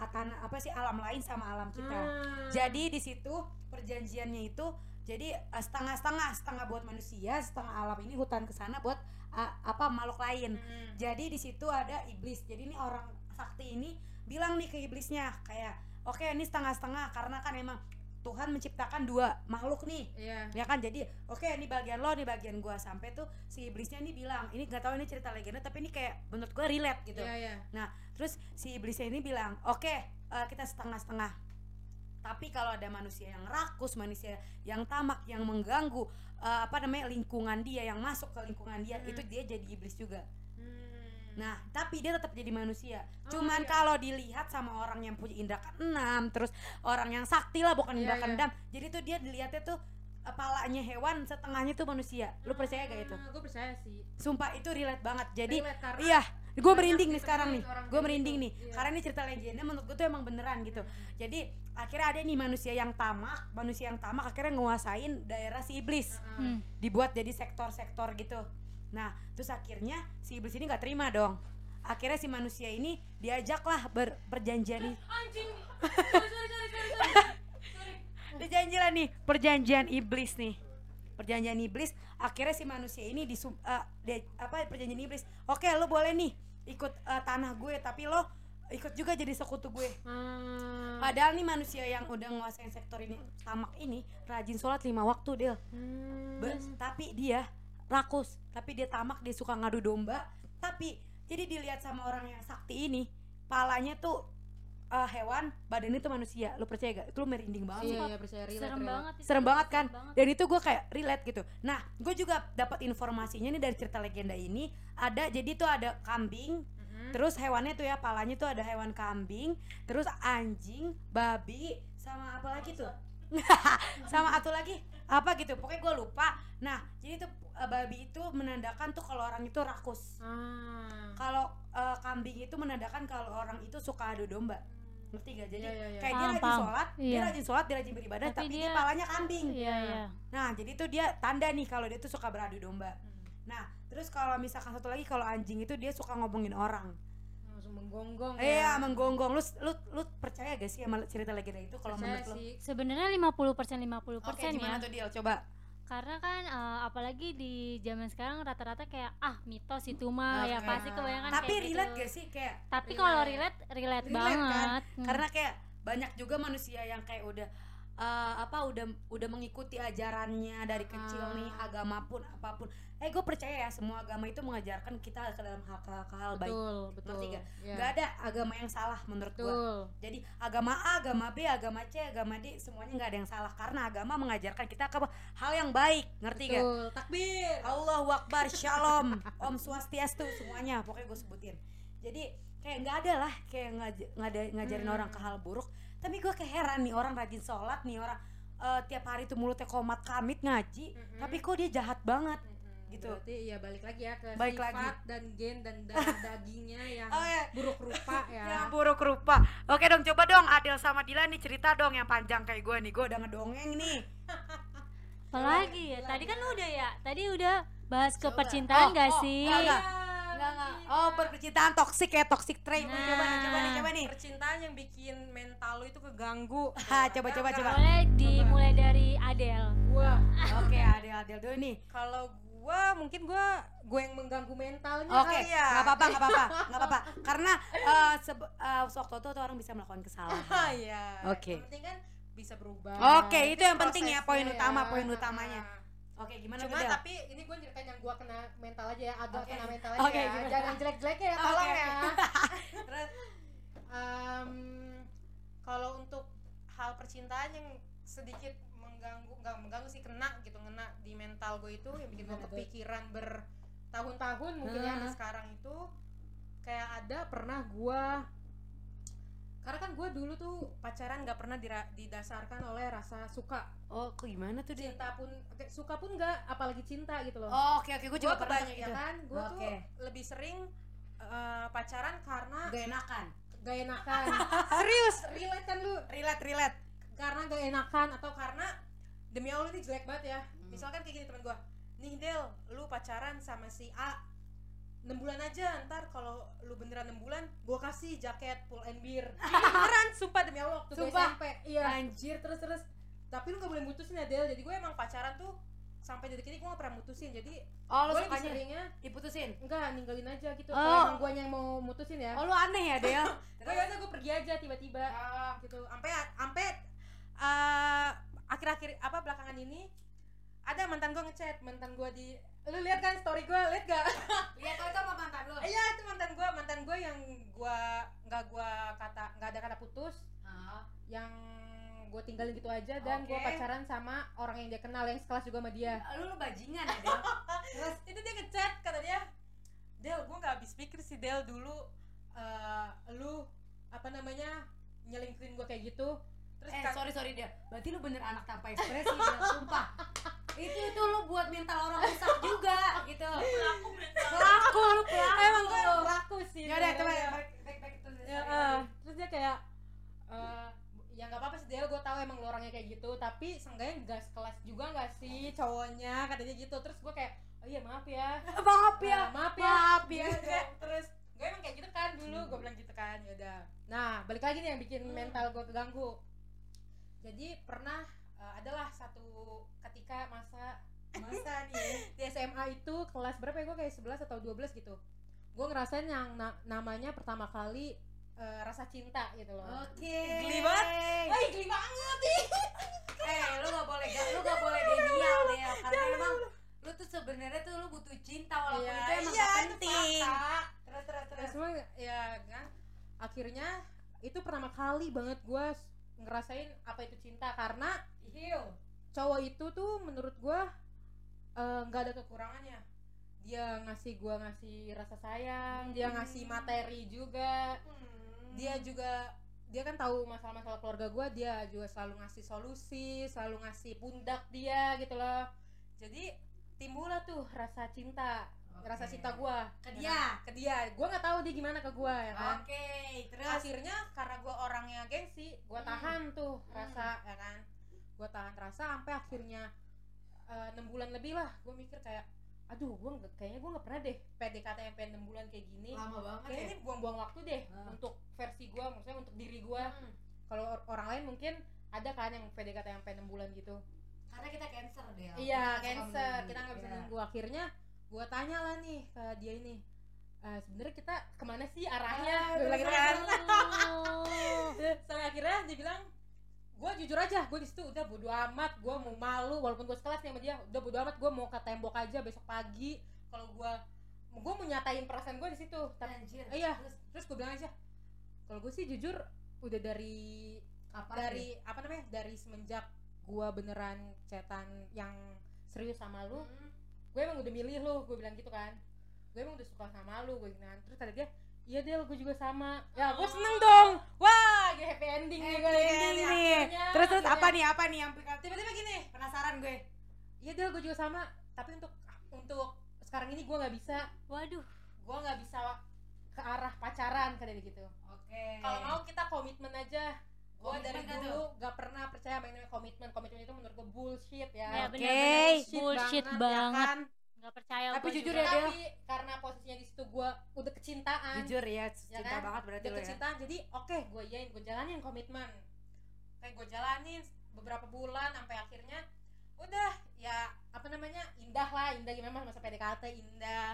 Speaker 2: tanah apa sih alam lain sama alam kita.
Speaker 1: Ah.
Speaker 2: jadi di situ perjanjiannya itu jadi setengah-setengah setengah buat manusia setengah alam ini hutan ke sana buat a- apa makhluk lain.
Speaker 1: Mm.
Speaker 2: jadi di situ ada iblis. Jadi ini orang sakti ini bilang nih ke iblisnya kayak oke ini setengah-setengah karena kan emang Tuhan menciptakan dua makhluk nih.
Speaker 1: Iya.
Speaker 2: Ya kan? Jadi oke ini bagian lo ini bagian gua. Sampai tuh si iblisnya ini bilang ini nggak tahu ini cerita legenda tapi ini kayak menurut gua relate gitu.
Speaker 1: Iya iya.
Speaker 2: Nah, terus si iblisnya ini bilang, "Oke, eh, kita setengah-setengah." Tapi kalau ada manusia yang rakus manusia yang tamak yang mengganggu eh, apa namanya lingkungan dia yang masuk ke lingkungan dia
Speaker 1: Hmm.
Speaker 2: itu dia jadi iblis juga
Speaker 1: Hmm.
Speaker 2: Nah, tapi dia tetap jadi manusia.
Speaker 1: Oh,
Speaker 2: Cuman
Speaker 1: iya.
Speaker 2: kalau dilihat sama orang yang punya indra keenam, terus orang yang sakti lah bukan
Speaker 1: Iya,
Speaker 2: indra
Speaker 1: iya.
Speaker 2: keenam. Jadi tuh dia dilihatnya tuh kepalanya hewan, setengahnya tuh manusia. Lu percaya gak itu?
Speaker 1: gue percaya sih
Speaker 2: Sumpah itu relate banget. Jadi
Speaker 1: Relate
Speaker 2: iya, gue merinding nih sekarang nih. Gue merinding
Speaker 1: gitu.
Speaker 2: nih.
Speaker 1: Iya.
Speaker 2: Karena ini cerita legenda menurut gue tuh emang beneran gitu. Jadi akhirnya ada nih manusia yang tamak, manusia yang tamak akhirnya nguasain daerah si iblis
Speaker 3: Hmm.
Speaker 2: dibuat jadi sektor-sektor gitu. Nah, terus akhirnya si iblis ini nggak terima dong. Akhirnya si manusia ini diajaklah ber, perjanjian nih.
Speaker 1: anjing *laughs* sorry sorry sorry sorry sorry
Speaker 2: Perjanjian nih, perjanjian iblis nih. Perjanjian iblis, akhirnya si manusia ini di apa perjanjian iblis. Oke, lo boleh nih ikut eh, tanah gue, tapi lo ikut juga jadi sekutu gue.
Speaker 1: Hmm.
Speaker 2: Padahal nih manusia yang udah nguasain sektor ini tamak ini rajin sholat lima waktu Del.
Speaker 1: Hmm.
Speaker 2: Tapi dia rakus tapi dia tamak dia suka ngadu domba tapi jadi dilihat sama orang yang sakti ini palanya tuh eh, hewan badannya tuh manusia lu percaya gak itu lu merinding banget sih
Speaker 1: iya iya percaya relate,
Speaker 3: serem
Speaker 1: relate.
Speaker 3: banget itu.
Speaker 2: serem banget kan
Speaker 3: banget.
Speaker 2: dan itu gue kayak relate gitu nah gue juga dapat informasinya nih dari cerita legenda ini ada jadi tuh ada kambing. Terus hewannya tuh ya palanya tuh ada hewan kambing terus anjing babi sama apa lagi tuh? *laughs* Sama satu lagi apa gitu pokoknya gue lupa. Nah jadi tuh eh, babi itu menandakan tuh kalau orang itu rakus.
Speaker 1: Ah.
Speaker 2: kalau eh, kambing itu menandakan kalau orang itu suka adu domba. Ngerti gak jadi
Speaker 1: Iya, iya, iya.
Speaker 2: kayak dia rajin sholat dia
Speaker 3: Iya.
Speaker 2: rajin sholat dia rajin beribadah
Speaker 3: Tapi
Speaker 2: tapi, dia palanya kambing.
Speaker 3: Iya, iya.
Speaker 2: nah jadi tuh dia tanda nih kalau dia tuh suka beradu domba. Nah terus kalau misalkan satu lagi kalau anjing itu dia suka ngomongin orang
Speaker 1: langsung menggonggong
Speaker 2: Iya,
Speaker 1: ya.
Speaker 2: menggonggong. Lu lu lu percaya gak sih sama cerita legenda itu kalau menurut lu?
Speaker 3: Sebenarnya 50% 50%
Speaker 2: Oke,
Speaker 3: ya.
Speaker 2: gimana tuh dia? Coba.
Speaker 3: Karena kan eh, apalagi di zaman sekarang rata-rata kayak ah mitos itu mah ya
Speaker 2: Oke.
Speaker 3: pasti kebanyakan
Speaker 2: Tapi
Speaker 3: kayak
Speaker 2: relate
Speaker 3: gitu.
Speaker 2: gak sih kayak
Speaker 3: Tapi kalau relate relate,
Speaker 2: Relate kan?
Speaker 3: banget. Hmm.
Speaker 2: karena kayak banyak juga manusia yang kayak udah eh, apa udah udah mengikuti ajarannya dari kecil
Speaker 1: Ah.
Speaker 2: nih agama pun apa pun. Eh gue percaya ya semua agama itu mengajarkan kita ke dalam hal hal, hal baik.
Speaker 1: betul betul
Speaker 2: Ngerti gak?
Speaker 1: Iya.
Speaker 2: Gak ada agama yang salah menurut
Speaker 1: betul
Speaker 2: Jadi agama A, agama B, agama C, agama D semuanya nggak ada yang salah karena agama mengajarkan kita ke hal yang baik, ngerti gak?
Speaker 1: betul takbir
Speaker 2: Allahu Akbar, *laughs* Shalom, Om Swastiastu semuanya pokoknya gue sebutin. Jadi kayak nggak ada lah kayak ngaj ngajarin
Speaker 1: Hmm.
Speaker 2: orang ke hal buruk. Tapi gue kayak heran nih orang rajin sholat nih orang eh, tiap hari tuh mulutnya komat kamit ngaji,
Speaker 1: Mm-mm.
Speaker 2: tapi kok dia jahat banget. Gitu.
Speaker 1: berarti ya balik lagi ya ke
Speaker 2: Balik
Speaker 1: sifat
Speaker 2: lagi.
Speaker 1: dan gen dan *laughs* dagingnya yang
Speaker 2: Oh ya,
Speaker 1: buruk rupa *laughs* ya
Speaker 2: yang buruk rupa. Oke dong, coba dong Adel sama Dila nih cerita dong yang panjang kayak gue nih. Gue udah ngedongeng nih.
Speaker 3: Apalagi ya? Tadi kan udah ya. Tadi udah bahas ke percintaan
Speaker 2: Oh,
Speaker 3: gak
Speaker 2: oh,
Speaker 3: sih?
Speaker 2: enggak, enggak. Enggak. Oh, percintaan toksik ya, toxic trait. nih. Coba nih, coba nih,
Speaker 3: Nah.
Speaker 2: coba nih.
Speaker 1: percintaan yang bikin mental lu itu keganggu
Speaker 2: Ha, coba coba coba.
Speaker 3: Boleh dimulai dari Adele.
Speaker 1: gua
Speaker 2: Oke, Adel Adel dulu nih.
Speaker 1: kalau gua mungkin gua gua yang mengganggu mentalnya
Speaker 2: Oke,
Speaker 1: kali ya
Speaker 2: nggak apa-apa, nggak apa-apa, nggak apa-apa. Karena eh sebe- eh, sewaktu itu tuh orang bisa melakukan
Speaker 1: Ah,
Speaker 2: kesalahan. *laughs*
Speaker 1: iya
Speaker 2: Oke.
Speaker 1: yang penting kan bisa berubah
Speaker 2: Oke, itu yang penting ya, poin
Speaker 1: prosesnya
Speaker 2: utama,
Speaker 1: ya.
Speaker 2: poin utamanya. Oke, gimana
Speaker 1: Cuma
Speaker 2: tuh Del?
Speaker 1: tapi ini gue ceritain yang gue kena mental aja ya, agak
Speaker 2: Oke.
Speaker 1: kena mental aja
Speaker 2: Oke,
Speaker 1: ya.
Speaker 2: gimana?
Speaker 1: Jangan yang jelek-jeleknya ya, tolong
Speaker 2: oke.
Speaker 1: ya. *laughs*
Speaker 2: Terus,
Speaker 1: Em, kalau untuk hal percintaan yang sedikit mengganggu, nggak mengganggu sih kena gitu, kena di mental gue itu yang bikin gue kepikiran bertahun-tahun mungkin ya sampai
Speaker 2: Ah.
Speaker 1: sekarang itu kayak ada pernah gue karena kan gue dulu tuh pacaran nggak pernah didasarkan oleh rasa suka
Speaker 2: oh, kok gimana tuh dia?
Speaker 1: cinta pun suka pun nggak apalagi cinta gitu loh
Speaker 2: Oh, oke oke, gue
Speaker 1: gue
Speaker 2: juga pernah gitu.
Speaker 1: ya kan gue
Speaker 2: Oke.
Speaker 1: tuh lebih sering eh, pacaran karena
Speaker 2: Gak enakan.
Speaker 1: gak enakan *laughs* serius relate kan lu
Speaker 2: Relate, relate.
Speaker 1: karena gak enakan atau karena demi allah ini jelek banget ya
Speaker 2: Hmm.
Speaker 1: misalkan kayak gini teman gue nih Del lu pacaran sama si A 6 bulan aja ntar kalau lu beneran 6 bulan gue kasih jaket full and beer beneran *laughs* sumpah demi allah waktu gue
Speaker 2: Sumpah?
Speaker 1: SMP iya
Speaker 2: Anjir, terus terus.
Speaker 1: tapi lu gak boleh mutusin ya Del jadi gue emang pacaran tuh sampai detik ini gue gak pernah mutusin jadi
Speaker 2: Oh, lu
Speaker 1: gue lebih
Speaker 2: sukanya
Speaker 1: seringnya
Speaker 2: diputusin.
Speaker 1: enggak ninggalin aja gitu
Speaker 2: Oh.
Speaker 1: kalau emang gue yang mau mutusin ya
Speaker 2: Oh, lu aneh ya, Del?
Speaker 1: gue ya gue pergi aja tiba-tiba
Speaker 2: Oh,
Speaker 1: gitu sampai sampai eh, akhir-akhir apa belakangan ini ada mantan gue ngechat mantan gue di lu lihat kan story gue lihat gak *laughs*
Speaker 2: Lihat kalau itu sama mantan lu.
Speaker 1: iya itu mantan gue mantan gue yang gue nggak gue kata nggak ada kata putus
Speaker 2: Oh.
Speaker 1: yang gue tinggalin gitu aja dan gue
Speaker 2: Oke.
Speaker 1: pacaran sama orang yang dia kenal yang sekelas juga sama dia
Speaker 2: Lu lu bajingan ya, Del? *laughs*
Speaker 5: terus itu dia ngechat kata dia Del gue nggak habis pikir sih Del dulu eh, lu apa namanya nyelingkuhin gue kayak gitu terus
Speaker 2: Eh,
Speaker 5: kan-
Speaker 2: sorry sorry dia. Berarti lu bener anak tanpa ekspresi, Del. Sumpah. Itu itu lu buat mental orang rusak juga gitu.
Speaker 4: Pelaku mental.
Speaker 2: Pelaku lu pelaku.
Speaker 1: emang gue pelaku sih
Speaker 2: Ya udah, coba
Speaker 1: sebenarnya.
Speaker 2: back back back to the
Speaker 1: ya, eh, terus dia kayak eh, ya nggak apa-apa sih Del gue tahu emang lu orangnya kayak gitu tapi seenggaknya nggak sekelas juga nggak sih cowoknya katanya gitu terus gue kayak oh iya maaf ya
Speaker 2: Maaf ya.
Speaker 1: Eh, maaf ya
Speaker 2: Maaf ya.
Speaker 1: Gitu. terus gue emang kayak gitu kan dulu gue bilang gitu kan ya udah nah balik lagi nih yang bikin mental gue keganggu jadi pernah eh, adalah satu ketika masa masa *laughs* nih di SMA itu kelas berapa ya gue kayak 11 atau 12 gitu gue ngerasain yang na- namanya pertama kali eh, rasa cinta gitu loh
Speaker 2: Oke.
Speaker 5: Geli banget.
Speaker 1: Wah, geli banget. *laughs*
Speaker 2: Eh, lu gak boleh lu gak boleh denial deh karena emang lu tuh sebenarnya tuh lu butuh cinta walaupun
Speaker 1: Iya,
Speaker 2: itu emang
Speaker 1: iya,
Speaker 2: gak
Speaker 1: itu
Speaker 2: penting. Terus terus
Speaker 1: Ya,
Speaker 2: terus.
Speaker 1: semua ya kan akhirnya itu pertama kali banget gue ngerasain apa itu cinta. Karena
Speaker 2: Hiu.
Speaker 1: cowok itu tuh menurut gue eh, nggak ada kekurangannya. Dia ngasih gue ngasih rasa sayang dia ngasih materi juga. Dia juga dia kan tahu masalah-masalah keluarga gue dia juga selalu ngasih solusi selalu ngasih pundak dia gitu loh. Jadi timbullah tuh rasa cinta rasa cinta gue
Speaker 2: Ke dia?
Speaker 1: ke dia gue nggak tahu dia gimana ke gue ya kan
Speaker 2: Oke, terus
Speaker 1: akhirnya karena gue orangnya gengsi gue
Speaker 2: Hmm.
Speaker 1: tahan tuh
Speaker 2: Hmm.
Speaker 1: rasa ya kan gue tahan rasa sampai akhirnya eh, enam bulan lebih lah gue mikir kayak aduh gue kayaknya gue nggak pernah deh PDKT yang pengen enam bulan kayak gini
Speaker 2: lama banget
Speaker 1: kayaknya
Speaker 2: ya.
Speaker 1: ini buang-buang waktu deh
Speaker 2: Hmm.
Speaker 1: untuk versi gue maksudnya untuk diri gue
Speaker 2: Hmm.
Speaker 1: kalau or- orang lain mungkin ada kan yang PDKT yang pengen enam bulan gitu
Speaker 2: Karena kita cancer deh.
Speaker 1: iya cancer kita nggak bisa nunggu akhirnya gue tanya lah nih ke dia ini "Eh, sebenarnya kita ke mana sih arahnya
Speaker 2: Ah,
Speaker 1: gue bilang kan *laughs* sampai akhirnya dia bilang gue jujur aja gue di situ udah bodo amat gue mau malu walaupun gue sekelas nih sama dia udah bodo amat gue mau ke tembok aja besok pagi kalau gue gue mau nyatain perasaan gue di situ tapi
Speaker 2: Anjir.
Speaker 1: iya.
Speaker 2: Terus
Speaker 1: terus gue bilang aja kalau gue sih jujur udah dari
Speaker 2: kapan
Speaker 1: dari apa namanya dari semenjak gue beneran cetan yang serius sama lu
Speaker 2: Hmm.
Speaker 1: Gue emang udah milih lu gue bilang gitu kan gue emang udah suka sama lu gue bilang terus kata dia iya Del gue juga sama ya gue seneng dong wah ya happy ending nih
Speaker 2: Happy
Speaker 1: gue
Speaker 2: ending nih.
Speaker 1: akhirnya.
Speaker 2: Terus terus apa nih? Apa nih yang
Speaker 1: tiba-tiba gini
Speaker 2: penasaran gue?
Speaker 1: iya Del gue juga sama tapi untuk untuk sekarang ini gue nggak bisa
Speaker 3: Waduh.
Speaker 1: gue nggak bisa ke arah pacaran dia gitu
Speaker 2: Oke.
Speaker 1: kalau mau kita komitmen aja gue dari dulu gak pernah percaya sama yang namanya komitmen komitmen itu menurut gue bullshit ya
Speaker 3: Ya,
Speaker 2: Oke.
Speaker 3: bener-bener bullshit banget.
Speaker 1: kan?
Speaker 3: Nggak percaya
Speaker 2: Tapi
Speaker 3: gua
Speaker 2: jujur
Speaker 3: juga.
Speaker 2: ya,
Speaker 1: tapi karena posisinya di situ gue udah kecintaan
Speaker 2: jujur ya,
Speaker 1: Ya
Speaker 2: cinta
Speaker 1: kan?
Speaker 2: banget berarti
Speaker 1: udah
Speaker 2: lo ya.
Speaker 1: kecintaan jadi oke gue yain gue jalanin komitmen kayak gue jalanin beberapa bulan sampai akhirnya udah ya apa namanya indah lah indah gimana masa PDKT indah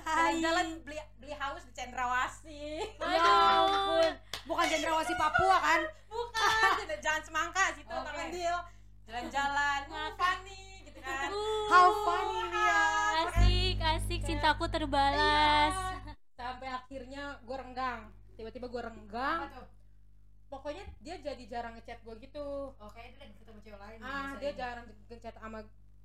Speaker 2: hai.
Speaker 1: jalan-jalan beli beli haus di Cendrawasih
Speaker 3: Ya ampun.
Speaker 2: Bukan cendrawasih Papua kan?
Speaker 1: bukan *laughs* jalan semangka situ okay. deal jalan-jalan funny gitu kan
Speaker 3: Uh,
Speaker 2: How funny dia.
Speaker 3: Asik, asik cintaku terbalas.
Speaker 1: Iya. sampai akhirnya gue renggang tiba-tiba gue renggang pokoknya dia jadi jarang ngechat gue gitu
Speaker 2: Oke, itu lagi ketemu cewek lain. nih,
Speaker 1: ah dia jarang ngechat sama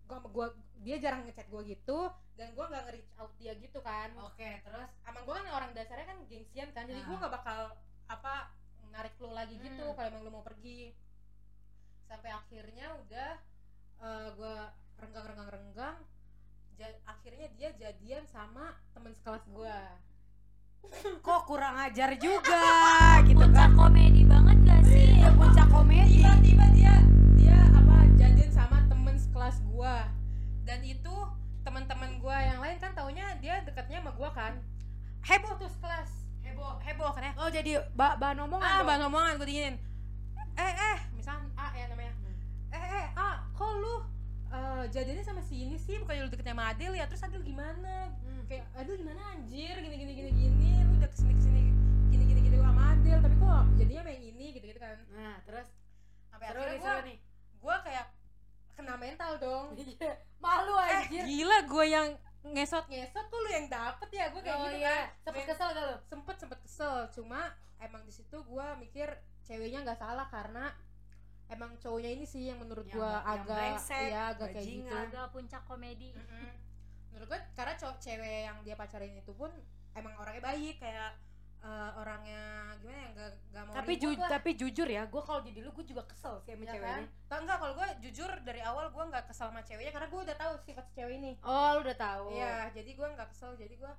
Speaker 1: gua gua dia jarang ngechat gua gitu dan gua nggak nge-reach out dia gitu kan
Speaker 2: Oke, terus
Speaker 1: sama gua kan orang dasarnya kan gengsian kan jadi gua
Speaker 2: Ah.
Speaker 1: nggak bakal apa narik lu lagi gitu
Speaker 2: Hmm.
Speaker 1: kalau emang lu mau pergi sampai akhirnya udah eh, gua renggang renggang renggang Ja- akhirnya dia jadian sama teman sekelas gua *laughs*
Speaker 2: kok kurang ajar juga *laughs* gitu
Speaker 3: Puncak
Speaker 2: kan?
Speaker 3: komedi banget gak sih?
Speaker 2: Iya, puncak komedi.
Speaker 1: tiba-tiba dia dia apa jadian sama temen sekelas gua dan itu teman-teman gua yang lain kan taunya dia dekatnya sama gua kan heboh tuh sekelas
Speaker 2: Heboh.
Speaker 1: heboh kan ya?
Speaker 2: Oh, jadi ba bahan omongan
Speaker 1: ah
Speaker 2: dong?
Speaker 1: bahan omongan gue diginin eh eh misalnya A ya namanya. Eh eh A kok lu eh, jadinya sama si ini sih? Bukannya lu deketnya sama Adil ya? Terus Adil gimana?
Speaker 2: Hmm.
Speaker 1: kayak Adil gimana anjir? Gini gini gini gini. Lu udah ke sini ke sini gini gini gini sama Adil. Tapi kok jadinya yang ini? Gitu gitu kan.
Speaker 2: Nah, terus?
Speaker 1: Sampai
Speaker 2: seru
Speaker 1: akhirnya
Speaker 2: nih,
Speaker 1: gua
Speaker 2: seru nih.
Speaker 1: gue kayak kena mental dong. *laughs*
Speaker 2: Iya, malu
Speaker 1: eh
Speaker 2: anjir.
Speaker 1: gila gue yang ngesot. Ngesot tuh lu yang dapet ya? Gue kayak
Speaker 2: oh
Speaker 1: gitu
Speaker 2: iya,
Speaker 1: kan.
Speaker 2: Sempet kesel gak lu?
Speaker 1: sempet sempet kesel. Cuma emang di situ gue mikir ceweknya nggak salah karena emang cowoknya ini sih yang menurut
Speaker 2: yang
Speaker 1: agak
Speaker 2: brengsek,
Speaker 1: ya agak kayak gitu.
Speaker 3: Agak puncak komedi.
Speaker 1: Mm-mm. menurut gue karena cowok cewek yang dia pacarin itu pun emang orangnya baik kayak eh, orangnya gimana ya nggak nggak mau
Speaker 2: tapi ju-
Speaker 1: lah,
Speaker 2: tapi jujur ya gue kalau jadi lu gue juga kesel sih sama
Speaker 1: ya
Speaker 2: cewek
Speaker 1: kan? enggak kalau gue jujur dari awal gue nggak kesel sama ceweknya karena gue udah tahu sifat si cewek ini.
Speaker 2: Oh lu udah tahu.
Speaker 1: Iya, jadi gue nggak kesel jadi gue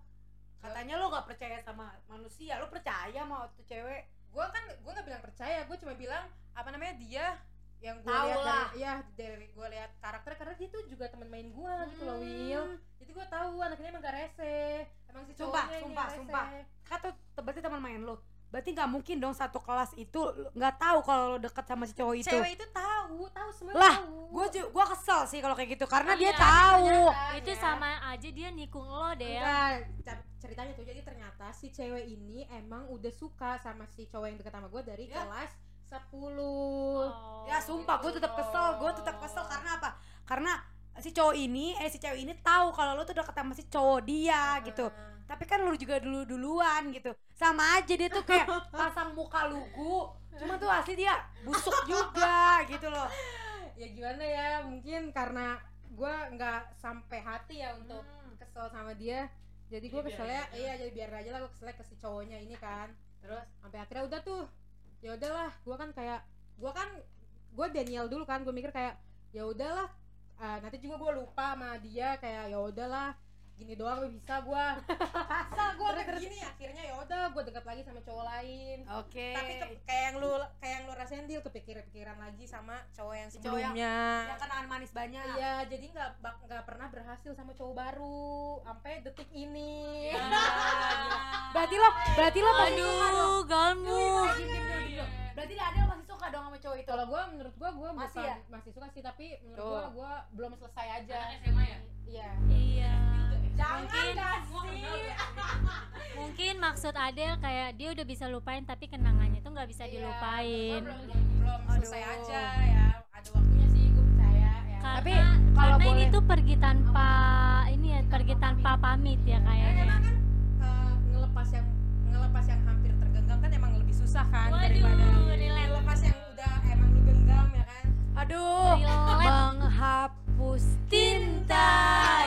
Speaker 2: katanya lu gak percaya sama manusia lu percaya sama tuh cewek.
Speaker 1: Gue kan gue nggak bilang percaya gue cuma bilang apa namanya dia yang gue lihat dari ya dari gue lihat karakter karena dia tuh juga teman main gue gitu loh
Speaker 2: Hmm.
Speaker 1: Will jadi gue tahu anaknya emang gak rese emang si
Speaker 2: Sumpah,
Speaker 1: cowoknya
Speaker 2: sumpah,
Speaker 1: yang
Speaker 2: sumpah.
Speaker 1: rese.
Speaker 2: kata berarti teman main lu berarti nggak mungkin dong satu kelas itu nggak tahu kalau lu deket sama si cowok itu
Speaker 1: cewek itu tahu tahu semua
Speaker 2: Lah,
Speaker 1: tahu
Speaker 2: gue gue kesel sih kalau kayak gitu karena dia
Speaker 3: Iya,
Speaker 2: tahu
Speaker 1: ternyata
Speaker 3: itu
Speaker 1: ya.
Speaker 3: sama aja dia nikung lo deh
Speaker 1: Enggak, cer- ceritanya tuh jadi ternyata si cewek ini emang udah suka sama si cowok yang deket sama gue dari
Speaker 2: Ya.
Speaker 1: kelas 10
Speaker 3: Oh.
Speaker 2: ya sumpah gue tetap kesel gue tetap kesel karena apa karena si cowok ini eh si cewek ini tahu kalau lu tuh deket sama si cowok dia gitu.
Speaker 1: Ah.
Speaker 2: tapi kan lu juga dulu duluan gitu. Sama aja dia tuh kayak *laughs* pasang muka lugu cuma tuh asli dia busuk *laughs* juga gitu loh.
Speaker 1: Ya gimana ya mungkin karena gue nggak sampai hati ya untuk
Speaker 2: Hmm.
Speaker 1: kesel sama dia jadi gue keselnya iya jadi biar aja lah gue keselnya ke si cowoknya ini kan. Terus? Sampai akhirnya udah tuh ya udahlah gue kan kayak gue kan gue Daniel dulu kan gue mikir kayak ya udahlah ah, nanti juga gue lupa sama dia kayak ya udahlah gini doang bisa gue masa gue kayak gini akhirnya ya udah gue dekat lagi sama cowok lain
Speaker 2: oke
Speaker 1: tapi ke- kayak yang lu kayak yang lu rasain deal kepikiran-pikiran lagi sama cowok yang
Speaker 2: Si cowok yang-
Speaker 1: sebelumnya
Speaker 2: ya kenangan manis banyak
Speaker 1: Iya, jadi nggak nggak pernah berhasil sama cowok baru sampai detik ini.
Speaker 2: Ya. *laughs* berarti lo berarti lo masih suka dong
Speaker 3: aduh galmu
Speaker 2: diem, diem. berarti ada lo masih suka dong sama cowok itu
Speaker 1: Kalau gua menurut gua gua
Speaker 2: Masih
Speaker 1: bukan-
Speaker 2: ya?
Speaker 1: masih suka sih, tapi menurut
Speaker 2: Tuh.
Speaker 1: gua gua belum selesai aja.
Speaker 4: Anak SMA ya?
Speaker 1: Iya.
Speaker 3: iya Mungkin- mungkin maksud Adel kayak dia udah bisa lupain tapi kenangannya tuh nggak bisa
Speaker 1: Iya,
Speaker 3: dilupain
Speaker 1: gua belum belum selesai aja ya. Ada waktunya sih gua percaya ya.
Speaker 3: karena
Speaker 2: Tapi kalau
Speaker 3: karena ini
Speaker 2: boleh-
Speaker 3: tuh pergi tanpa ini ya pergi tanpa pamit ya kayaknya
Speaker 1: emang kan eh, ngelepas yang ngelepas yang hampir tergenggam kan emang lebih susah kan
Speaker 3: Waduh,
Speaker 1: daripada
Speaker 3: relate.
Speaker 1: ngelepas yang udah emang lu genggam ya kan.
Speaker 2: aduh
Speaker 3: Relate.
Speaker 2: Menghapus tinta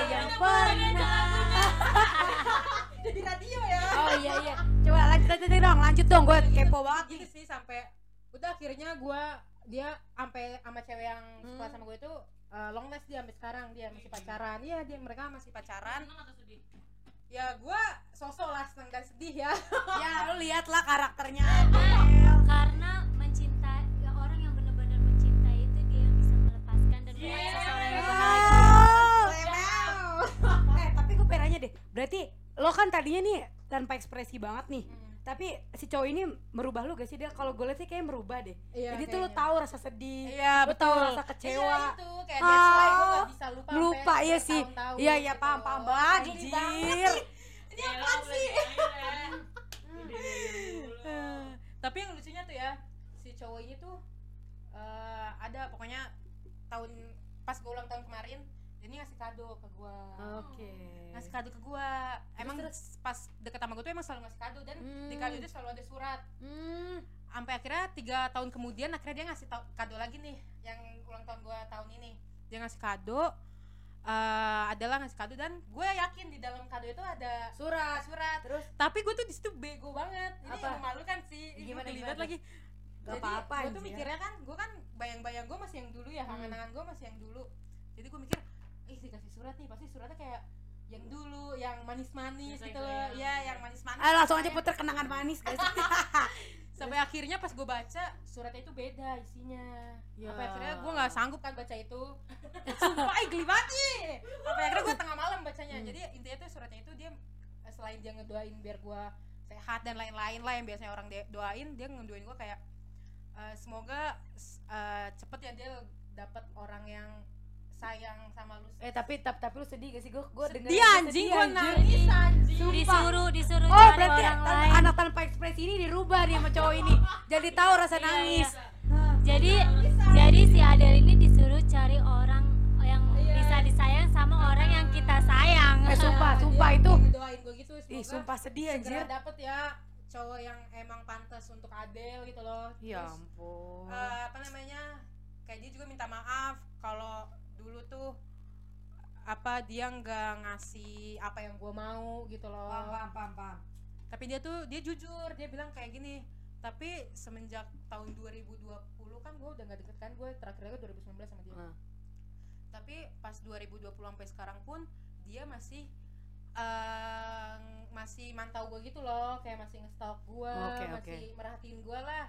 Speaker 2: yang pernah.
Speaker 1: Jadi radio ya.
Speaker 2: oh iya iya. Coba lanjut lanjut dong. Lanjut dong gue kepo banget.
Speaker 1: gitu sih sampai udah akhirnya gua dia sampai sama cewek yang suka
Speaker 2: Hmm.
Speaker 1: sama gue itu eh, long last dia sampai sekarang. Dia masih pacaran. Iya dia mereka masih pacaran. Ya gua sosok lah seneng dan sedih ya.
Speaker 2: Ya lu lihat lah karakternya.
Speaker 3: Karena mencintai
Speaker 2: eh tapi gue deh. Berarti lo kan tadinya nih tanpa ekspresi banget nih.
Speaker 1: Hmm.
Speaker 2: tapi si cowok ini merubah lu gak sih? Dia kalau gue lihat sih kayak merubah deh.
Speaker 1: Iya,
Speaker 2: jadi tuh lo
Speaker 1: kayaknya.
Speaker 2: tahu rasa sedih
Speaker 1: iya
Speaker 2: lu tahu rasa kecewa.
Speaker 1: iya itu kayak that's why gua
Speaker 2: Ah,
Speaker 1: gak bisa lupa
Speaker 2: lupa iya sih. iya iya
Speaker 1: gitu.
Speaker 2: paham paham banget
Speaker 1: banget. ini
Speaker 4: Iya,
Speaker 1: apaan
Speaker 4: lo
Speaker 1: sih?
Speaker 4: dulu. *laughs*
Speaker 1: tapi yang lucunya tuh ya si cowok ini tuh eh, ada pokoknya tahun pas gue ulang tahun kemarin dia ini ngasih kado ke gue
Speaker 2: oke.
Speaker 1: Ngasih kado ke gue emang pas deket sama gue tuh emang selalu ngasih kado dan di kado itu selalu ada surat.
Speaker 2: Hmm,
Speaker 1: sampai akhirnya tiga tahun kemudian akhirnya dia ngasih kado lagi nih yang ulang tahun gue tahun ini. Dia ngasih kado eh adalah ngasih kado dan gue yakin di dalam kado itu ada
Speaker 2: surat.
Speaker 1: surat.
Speaker 2: Terus?
Speaker 1: Tapi gue tuh di situ bego banget. Ini
Speaker 2: Apa?
Speaker 1: memalukan sih. Ini
Speaker 2: Gimana,
Speaker 1: gimana,
Speaker 2: gimana
Speaker 1: lagi
Speaker 2: Gak
Speaker 1: jadi
Speaker 2: apa-apa,
Speaker 1: gue tuh mikirnya kan gue kan bayang-bayang gue masih yang dulu ya
Speaker 2: Hmm.
Speaker 1: angan-angan gue masih yang dulu. Jadi gue mikir ih dikasih surat nih pasti suratnya kayak yang dulu yang manis-manis gitu loh. ya yang manis-manis.
Speaker 2: Ah, langsung aja puter kenangan manis guys. *laughs*
Speaker 1: Sampai akhirnya pas gue baca suratnya itu beda isinya.
Speaker 2: Ya.
Speaker 1: sampai akhirnya gue nggak sanggup kan baca itu. *laughs* Sumpah ih geli banget nih sampai akhirnya gue tengah malam bacanya.
Speaker 2: Hmm.
Speaker 1: jadi intinya tuh suratnya itu dia selain dia ngedoain biar gue sehat dan lain-lain lah yang biasanya orang doain dia ngedoain gue kayak eh, semoga eh, cepet ya dia dapat orang yang sayang sama lu.
Speaker 2: Eh tapi tapi, tapi lu sedih gak sih? Gue gue denger
Speaker 1: dia anjing. gue nangis anjing.
Speaker 3: Disuruh disuruh
Speaker 2: Oh
Speaker 3: cari
Speaker 2: berarti
Speaker 3: orang
Speaker 2: tan-
Speaker 3: lain.
Speaker 2: anak tanpa ekspresi ini dirubah nih sama cowok ini. Jadi tahu rasa
Speaker 3: Iya,
Speaker 2: nangis.
Speaker 3: jadi jadi si Adele ini disuruh cari orang yang
Speaker 1: Iya.
Speaker 3: bisa disayang sama orang yang kita sayang.
Speaker 2: Eh sumpah,
Speaker 1: Dia-
Speaker 2: sumpah itu.
Speaker 1: gue gitu
Speaker 2: Ih
Speaker 1: semoga
Speaker 2: sumpah sedih anjir.
Speaker 1: dapet ya cowok yang emang pantas untuk Adele gitu loh.
Speaker 2: Ya
Speaker 1: Terus,
Speaker 2: ampun.
Speaker 1: eh, apa namanya
Speaker 5: kayak dia juga minta maaf kalau dulu tuh apa dia nggak ngasih apa yang gue mau gitu loh.
Speaker 2: Paham paham paham paham.
Speaker 5: Tapi dia tuh dia jujur dia bilang kayak gini tapi semenjak tahun 2020 kan gue udah gak deket kan gue terakhir gue 2019 sama dia.
Speaker 2: Hmm.
Speaker 5: tapi pas 2020 sampai sekarang pun dia masih eh, masih mantau gue gitu loh kayak masih ngestalk gue
Speaker 2: Oke,
Speaker 5: masih merhatiin gue lah.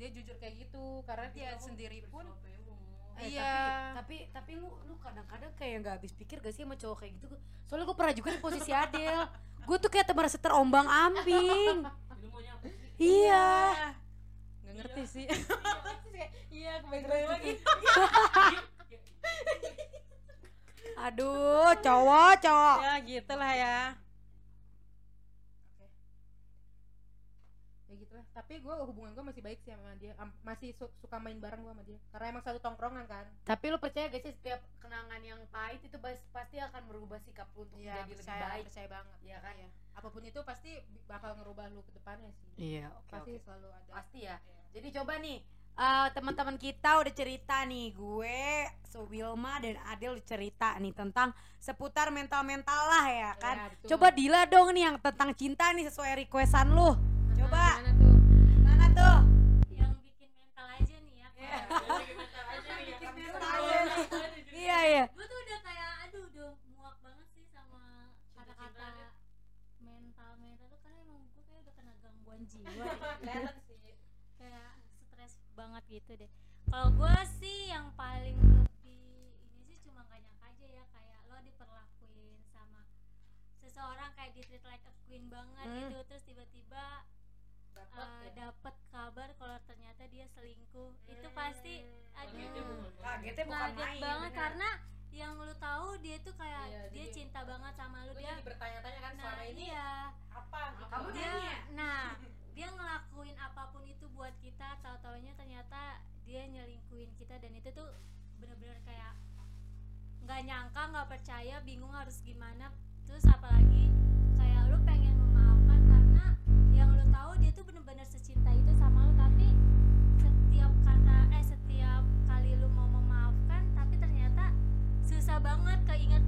Speaker 5: Dia jujur kayak gitu karena dia sendiri pun
Speaker 2: Eh,
Speaker 5: iya.
Speaker 2: tapi tapi tapi lu lu kadang-kadang kayak nggak habis pikir gak sih sama cowok kayak gitu? Soalnya gue pernah juga di posisi Adel gue tuh kayak merasa terombang ambing.
Speaker 4: Lu maunya apa sih?
Speaker 2: iya.
Speaker 5: Nggak ngerti sih.
Speaker 1: Iya kebaik lagi
Speaker 2: aduh cowok cowok.
Speaker 5: Ya gitulah ya. Oke. ya gitulah. Tapi gue hubungan gue masih baik sih sama dia. Am- masih su- suka main bareng gue sama dia. Karena emang satu tongkrongan kan.
Speaker 2: Tapi lu percaya gak sih setiap kenangan yang pahit itu pasti akan merubah sikap lu untuk
Speaker 5: Iya,
Speaker 2: menjadi lebih
Speaker 5: percaya,
Speaker 2: baik.
Speaker 5: percaya banget.
Speaker 2: Iya kan?
Speaker 5: Iya. apa pun itu pasti bakal ngerubah lu ke depannya sih.
Speaker 2: Iya oke
Speaker 5: pasti
Speaker 2: oke.
Speaker 5: selalu ada.
Speaker 2: Pasti ya.
Speaker 5: Iya.
Speaker 2: jadi coba nih eh, teman-teman kita udah cerita nih gue so Wilma dan Adel udah cerita nih tentang seputar mental-mental lah ya kan.
Speaker 5: Iya, betul.
Speaker 2: coba Dila dong nih yang tentang cinta nih sesuai requestan lu. Coba.
Speaker 5: Gimana tuh?
Speaker 2: Mana tuh?
Speaker 3: Yang bikin mental aja nih ya
Speaker 2: Iya.
Speaker 4: ya.
Speaker 2: Iya iya.
Speaker 3: gue tuh udah kayak aduh udah muak banget sih sama kata-kata mental mental tuh karena emang gue kayak udah kena gangguan jiwa *laughs* deh.
Speaker 5: kelihatan sih
Speaker 3: kayak stres banget gitu deh kalau gue sih yang paling lebih ini sih cuma gak nyangka aja ya kayak lo diperlakuin sama seseorang kayak di treat like a queen banget
Speaker 2: Hmm.
Speaker 3: gitu terus tiba-tiba
Speaker 5: dapat
Speaker 3: uh,
Speaker 5: ya.
Speaker 3: dapet kabar kalau ternyata dia selingkuh itu pasti aduh
Speaker 4: Kagetnya bukan
Speaker 3: kaget
Speaker 2: main
Speaker 3: banget
Speaker 2: bener.
Speaker 3: karena yang lu tahu dia tuh kayak
Speaker 5: Iya,
Speaker 3: dia
Speaker 5: jadi-
Speaker 3: cinta banget sama lu
Speaker 5: Lu
Speaker 3: dia
Speaker 5: bertanya-tanya kan
Speaker 3: nah
Speaker 5: selama ini
Speaker 3: iya
Speaker 5: apa gitu
Speaker 2: Kamu
Speaker 3: dia
Speaker 2: nanya?
Speaker 3: nah *laughs* dia ngelakuin apa pun itu buat kita tahu taunya ternyata dia nyelingkuhin kita dan itu tuh bener-bener kayak nggak nyangka nggak percaya bingung harus gimana. Terus apalagi kayak lu pengen memaafkan karena yang lu tahu dia tuh bener-bener secinta itu sama lu tapi setiap kata eh setiap kali lu mau memaafkan tapi ternyata susah banget keinget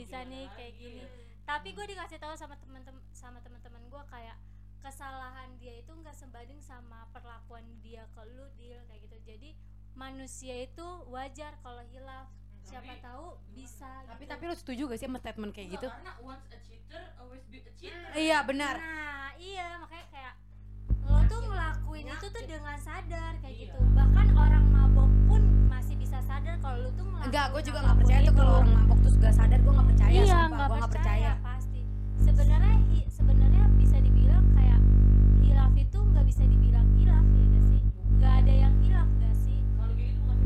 Speaker 3: bisa nih
Speaker 4: lagi
Speaker 3: kayak gini. Tapi gue dikasih tahu sama temen-temen sama teman-teman gue kayak kesalahan dia itu nggak sebanding sama perlakuan dia ke lu deal kayak gitu. Jadi manusia itu wajar kalau hilaf. Siapa
Speaker 4: Tapi-
Speaker 3: tahu bisa
Speaker 2: tapi
Speaker 3: gitu.
Speaker 2: tapi lu setuju gak sih sama statement kayak gitu?
Speaker 4: Karena once a cheater always be a cheater.
Speaker 2: iya benar.
Speaker 3: Nah iya makanya kayak tuh ngelakuin itu tuh dengan sadar kayak
Speaker 4: Iya.
Speaker 3: gitu. Bahkan orang mabok pun masih bisa sadar kalau lu tuh ngelakuin
Speaker 2: enggak gue juga nggak percaya tuh
Speaker 3: itu.
Speaker 2: kalau orang mabok tuh gak sadar. Gue nggak percaya
Speaker 3: iya
Speaker 2: sumpah gue nggak
Speaker 3: percaya,
Speaker 2: percaya.
Speaker 3: pasti. Sebenarnya sebenarnya bisa dibilang kayak hilaf itu nggak bisa dibilang hilaf ya gak sih? Nggak ada yang hilaf gak sih?
Speaker 4: Kalau gitu bukan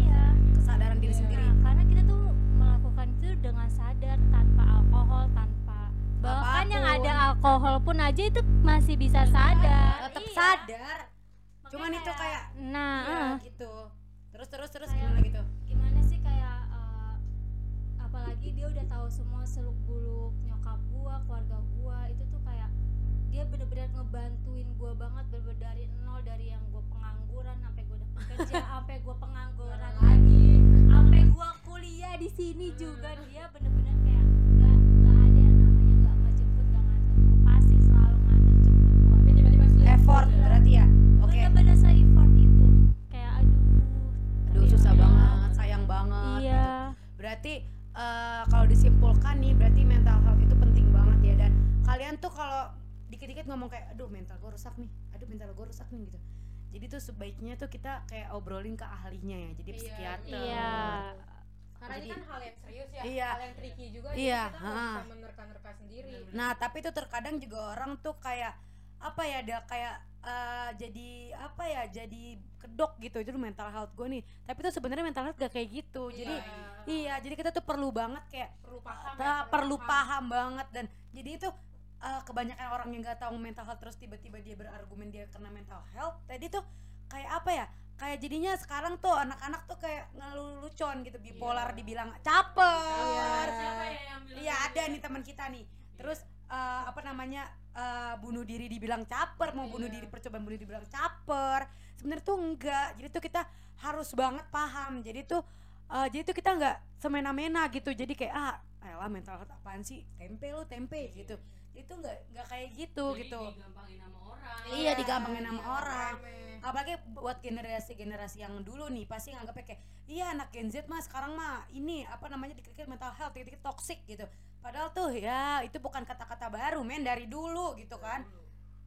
Speaker 3: iya.
Speaker 2: kesadaran diri sendiri.
Speaker 3: nah, karena kita tuh melakukan itu dengan sadar tanpa alkohol tanpa bahkan yang ada alkohol pun aja itu masih bisa sadar.
Speaker 2: tetap
Speaker 3: Iya.
Speaker 2: sadar.
Speaker 3: Makanya
Speaker 2: cuman itu kayak
Speaker 3: nah eh.
Speaker 2: gitu. Terus terus terus
Speaker 3: Kayak-
Speaker 2: gimana gitu?
Speaker 3: gimana sih kayak eh, apalagi dia udah tahu semua seluk beluk nyokap gua keluarga gua itu tuh kayak dia bener-bener ngebantuin gua banget bener-bener dari nol dari yang gua pengangguran sampai gua dapet kerja *laughs* sampai gua pengangguran lagi sampai gua kuliah di sini juga dia bener-bener
Speaker 2: effort
Speaker 1: ya.
Speaker 2: berarti ya? Oke.
Speaker 3: bener-bener se-effort itu. Kayak aduh
Speaker 2: aduh susah
Speaker 3: ya
Speaker 2: banget sayang banget
Speaker 3: iya.
Speaker 2: gitu. berarti eh, kalau disimpulkan nih berarti mental health itu penting banget ya. Dan kalian tuh kalau dikit-dikit ngomong kayak aduh mental gue rusak nih. Aduh mental gue rusak nih gitu. Jadi tuh sebaiknya tuh kita kayak obrolin ke ahlinya ya jadi
Speaker 1: Iya,
Speaker 2: psikiater.
Speaker 3: Iya.
Speaker 1: karena ini
Speaker 2: Jadi-
Speaker 1: kan hal yang serius ya
Speaker 2: Iya.
Speaker 1: hal yang tricky juga
Speaker 2: Iya,
Speaker 1: jadi kita nggak bisa menerka-nerka sendiri.
Speaker 2: Nah, tapi itu terkadang juga orang tuh kayak apa ya dia kayak eh, jadi apa ya jadi kedok gitu itu mental health gue nih tapi tuh sebenarnya mental health gak kayak gitu jadi iya jadi kita tuh perlu banget kayak
Speaker 1: perlu paham ya,
Speaker 2: perlu paham banget dan jadi itu eh, kebanyakan orang yang nggak tahu mental health terus tiba-tiba dia berargumen dia kena mental health tadi tuh kayak apa ya kayak jadinya sekarang tuh anak-anak tuh kayak ngelucuan gitu bipolar
Speaker 1: Iya.
Speaker 2: dibilang caper
Speaker 1: Iya.
Speaker 4: Ya yang bilang
Speaker 2: Iya
Speaker 4: gitu?
Speaker 2: ada nih teman kita nih. Terus eh, apa namanya eh, bunuh diri dibilang caper, mau bunuh
Speaker 1: Iya.
Speaker 2: diri percobaan bunuh diri dibilang caper. Sebenarnya tuh enggak. Jadi tuh kita harus banget paham. Jadi tuh eh, jadi tuh kita nggak semena-mena gitu. Jadi kayak ah elah mental health apaan sih? Tempe lu tempe gitu. Itu nggak nggak kayak gitu
Speaker 4: Jadi
Speaker 2: gitu.
Speaker 4: digampangin sama orang
Speaker 2: Iya, digampangin sama
Speaker 1: iya,
Speaker 2: orang.
Speaker 1: rame.
Speaker 2: apalagi buat generasi-generasi yang dulu nih pasti nganggapnya kayak iya anak Gen Z mah sekarang mah ini apa namanya dikit-dikit mental health dikit-dikit toxic gitu padahal tuh ya itu bukan kata-kata baru men dari dulu gitu kan.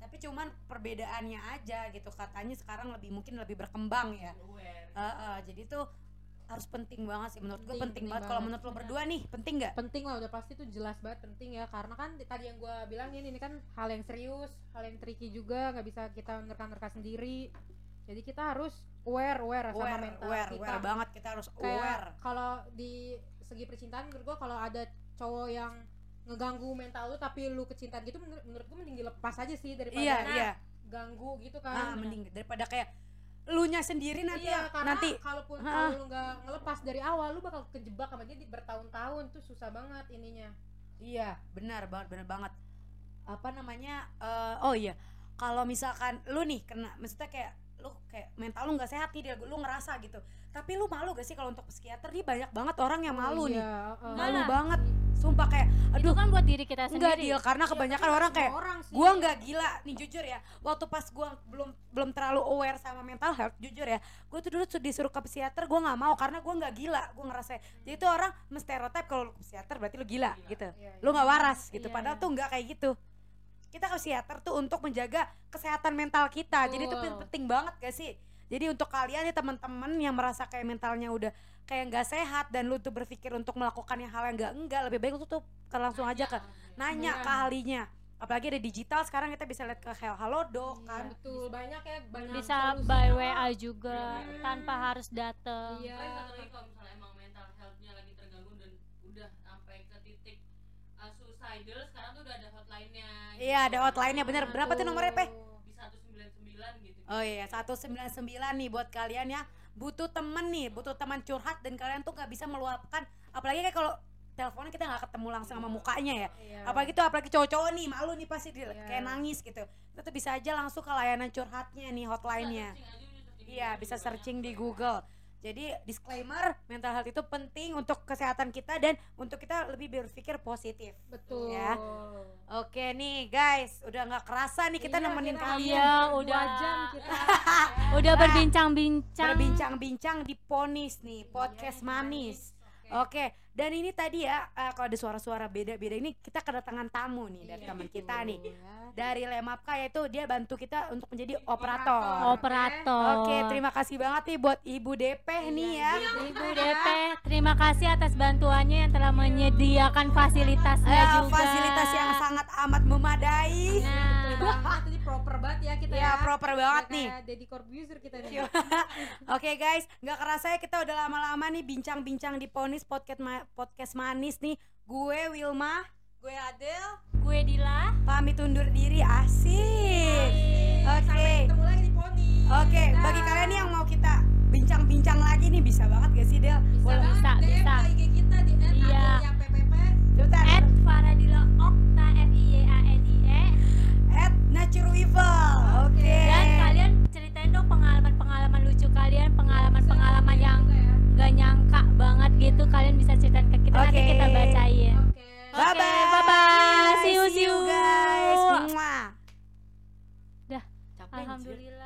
Speaker 2: tapi cuman perbedaannya aja gitu. Katanya sekarang lebih mungkin lebih berkembang ya. Eh, eh, jadi tuh harus penting banget sih. Menurut gue
Speaker 1: Penting,
Speaker 2: banget. Kalau menurut lo berdua nih penting nggak?
Speaker 1: Penting lah udah pasti tuh jelas banget penting ya. Karena kan tadi yang gue bilang ini, kan hal yang serius hal yang tricky juga nggak bisa kita nerka-nerka sendiri. Jadi kita harus aware aware, sama
Speaker 2: aware
Speaker 1: mental
Speaker 2: aware
Speaker 1: kita.
Speaker 2: aware banget. Kita harus aware.
Speaker 1: kalau di segi percintaan menurut gue kalau ada cowok yang ngeganggu mental lu tapi lu kecintaan gitu menurut, menurut gue mending dilepas aja sih daripada
Speaker 2: iya iya
Speaker 1: ganggu gitu kan
Speaker 2: mending daripada kayak lu nya sendiri nanti
Speaker 1: iya,
Speaker 2: ya-
Speaker 1: karena
Speaker 2: nanti
Speaker 1: kalaupun kalau lu nggak ngelepas dari awal lu bakal kejebak sama dia di bertahun-tahun tuh susah banget ininya
Speaker 2: Iya, benar banget, benar banget. Apa namanya? eh, oh iya, kalau misalkan lu nih kena, maksudnya kayak lu kayak mental lu nggak sehat nih, dia, lu ngerasa gitu. Tapi lu malu gak sih kalau untuk psikiater? Dia banyak banget orang yang malu nih,
Speaker 1: Iya, uh,
Speaker 2: malu banget. Sumpah kayak,
Speaker 3: itu
Speaker 2: aduh,
Speaker 3: kan buat diri kita
Speaker 2: enggak
Speaker 3: sendiri.
Speaker 2: Deal karena kebanyakan
Speaker 1: Iya,
Speaker 2: orang kayak
Speaker 1: orang sih.
Speaker 2: gua nggak gila. Nih jujur ya waktu pas gua belum belum terlalu aware sama mental health jujur ya gue tuh dulu disuruh ke psikiater gua nggak mau karena gua nggak gila. Gua ngerasa jadi tuh orang menstereotip kalau lu ke psikiater berarti lu gila
Speaker 4: Gila.
Speaker 2: gitu.
Speaker 1: Iya,
Speaker 2: lu nggak waras gitu.
Speaker 1: Iya,
Speaker 2: padahal
Speaker 1: iya.
Speaker 2: tuh nggak kayak gitu. Kita ke psikiater tuh untuk menjaga kesehatan mental kita. Jadi itu penting banget gak sih jadi untuk kalian nih teman-teman yang merasa kayak mentalnya udah kayak nggak sehat dan lu tuh berpikir untuk melakukan yang hal yang enggak enggak lebih baik lu tuh ke langsung aja ke nanya. ke ahlinya. Apalagi ada digital sekarang kita bisa lihat ke Halodoc
Speaker 1: Iya,
Speaker 2: kan.
Speaker 1: betul. Banyak ya banyak
Speaker 3: bisa by. WA juga
Speaker 1: Hmm.
Speaker 3: tanpa harus dateng.
Speaker 1: Iya.
Speaker 4: Paling satu lagi kalau misalnya emang mental health-nya lagi terganggu dan udah sampai ke titik uh, suicidal sekarang tuh udah ada hotline-nya.
Speaker 2: Iya ada hotline-nya. Bener. Berapa tuh nomornya Pe?
Speaker 4: Di 199
Speaker 2: Oh iya 199 nih buat kalian ya. Butuh temen nih butuh teman curhat dan kalian tuh nggak bisa meluapkan. Apalagi kayak kalau teleponnya kita nggak ketemu langsung sama mukanya ya.
Speaker 1: Iya.
Speaker 2: apalagi tuh apalagi cowok-cowok nih malu nih pasti dia
Speaker 1: Iya.
Speaker 2: kayak nangis gitu. Itu tuh bisa aja langsung ke layanan curhatnya nih hotline-nya. Iya, bisa searching di Google. Jadi disclaimer, mental health itu penting untuk kesehatan kita dan untuk kita lebih berpikir positif.
Speaker 1: betul
Speaker 2: Ya. Oke nih guys, udah nggak kerasa nih kita
Speaker 1: Iya,
Speaker 2: nemenin
Speaker 1: kita
Speaker 2: kalian
Speaker 3: Iya, udah.
Speaker 1: jam kita *laughs*
Speaker 3: udah
Speaker 2: Ah,
Speaker 3: berbincang-bincang
Speaker 2: berbincang-bincang di Ponis nih, podcast manis. Oke, dan ini tadi ya eh, kalau ada suara-suara beda-beda ini kita kedatangan tamu nih dari
Speaker 1: Iya,
Speaker 2: teman
Speaker 1: betul,
Speaker 2: kita nih.
Speaker 1: ya.
Speaker 2: Dari Lemapka yaitu dia bantu kita untuk menjadi operator.
Speaker 3: operator
Speaker 2: Oke, terima kasih banget nih buat Ibu DP nih ya.
Speaker 3: Ibu DP terima kasih atas bantuannya yang telah menyediakan fasilitasnya
Speaker 2: Eh,
Speaker 3: juga
Speaker 2: fasilitas yang sangat amat memadai.
Speaker 3: nah,
Speaker 1: Betul banget ini proper banget ya kita
Speaker 2: Ya, proper banget
Speaker 1: Kayak
Speaker 2: nih.
Speaker 1: Deddy Corbuzier kita nih
Speaker 2: Iya. *laughs* Oke guys, nggak kerasa ya kita udah lama-lama nih bincang-bincang di Ponis podcast ma- podcast manis nih. Gue Wilma
Speaker 1: gue Adel
Speaker 3: gue Dila
Speaker 2: pamit undur diri asik. Oke.
Speaker 1: sampai ketemu lagi di Poni
Speaker 2: Oke,
Speaker 1: Dah.
Speaker 2: bagi kalian yang mau kita bincang-bincang lagi nih bisa banget gak sih Del?
Speaker 1: bisa
Speaker 2: Boleh.
Speaker 1: banget
Speaker 3: Bisa,
Speaker 1: DM
Speaker 3: bisa.
Speaker 1: IG kita di
Speaker 3: Iya. at Faradila Okta F I Y A N I E
Speaker 2: At Nature Evil. Oke.
Speaker 3: dan kalian ceritain dong pengalaman-pengalaman lucu kalian pengalaman-pengalaman yang gak nyangka banget gitu kalian bisa ceritain ke kita nanti
Speaker 2: Oke.
Speaker 3: kita bacain
Speaker 1: oke
Speaker 2: Bye
Speaker 3: Oke,
Speaker 2: bye.
Speaker 3: bye-bye. See you, see you.
Speaker 2: guys. Mwah.
Speaker 3: Dah.
Speaker 2: Capek
Speaker 3: alhamdulillah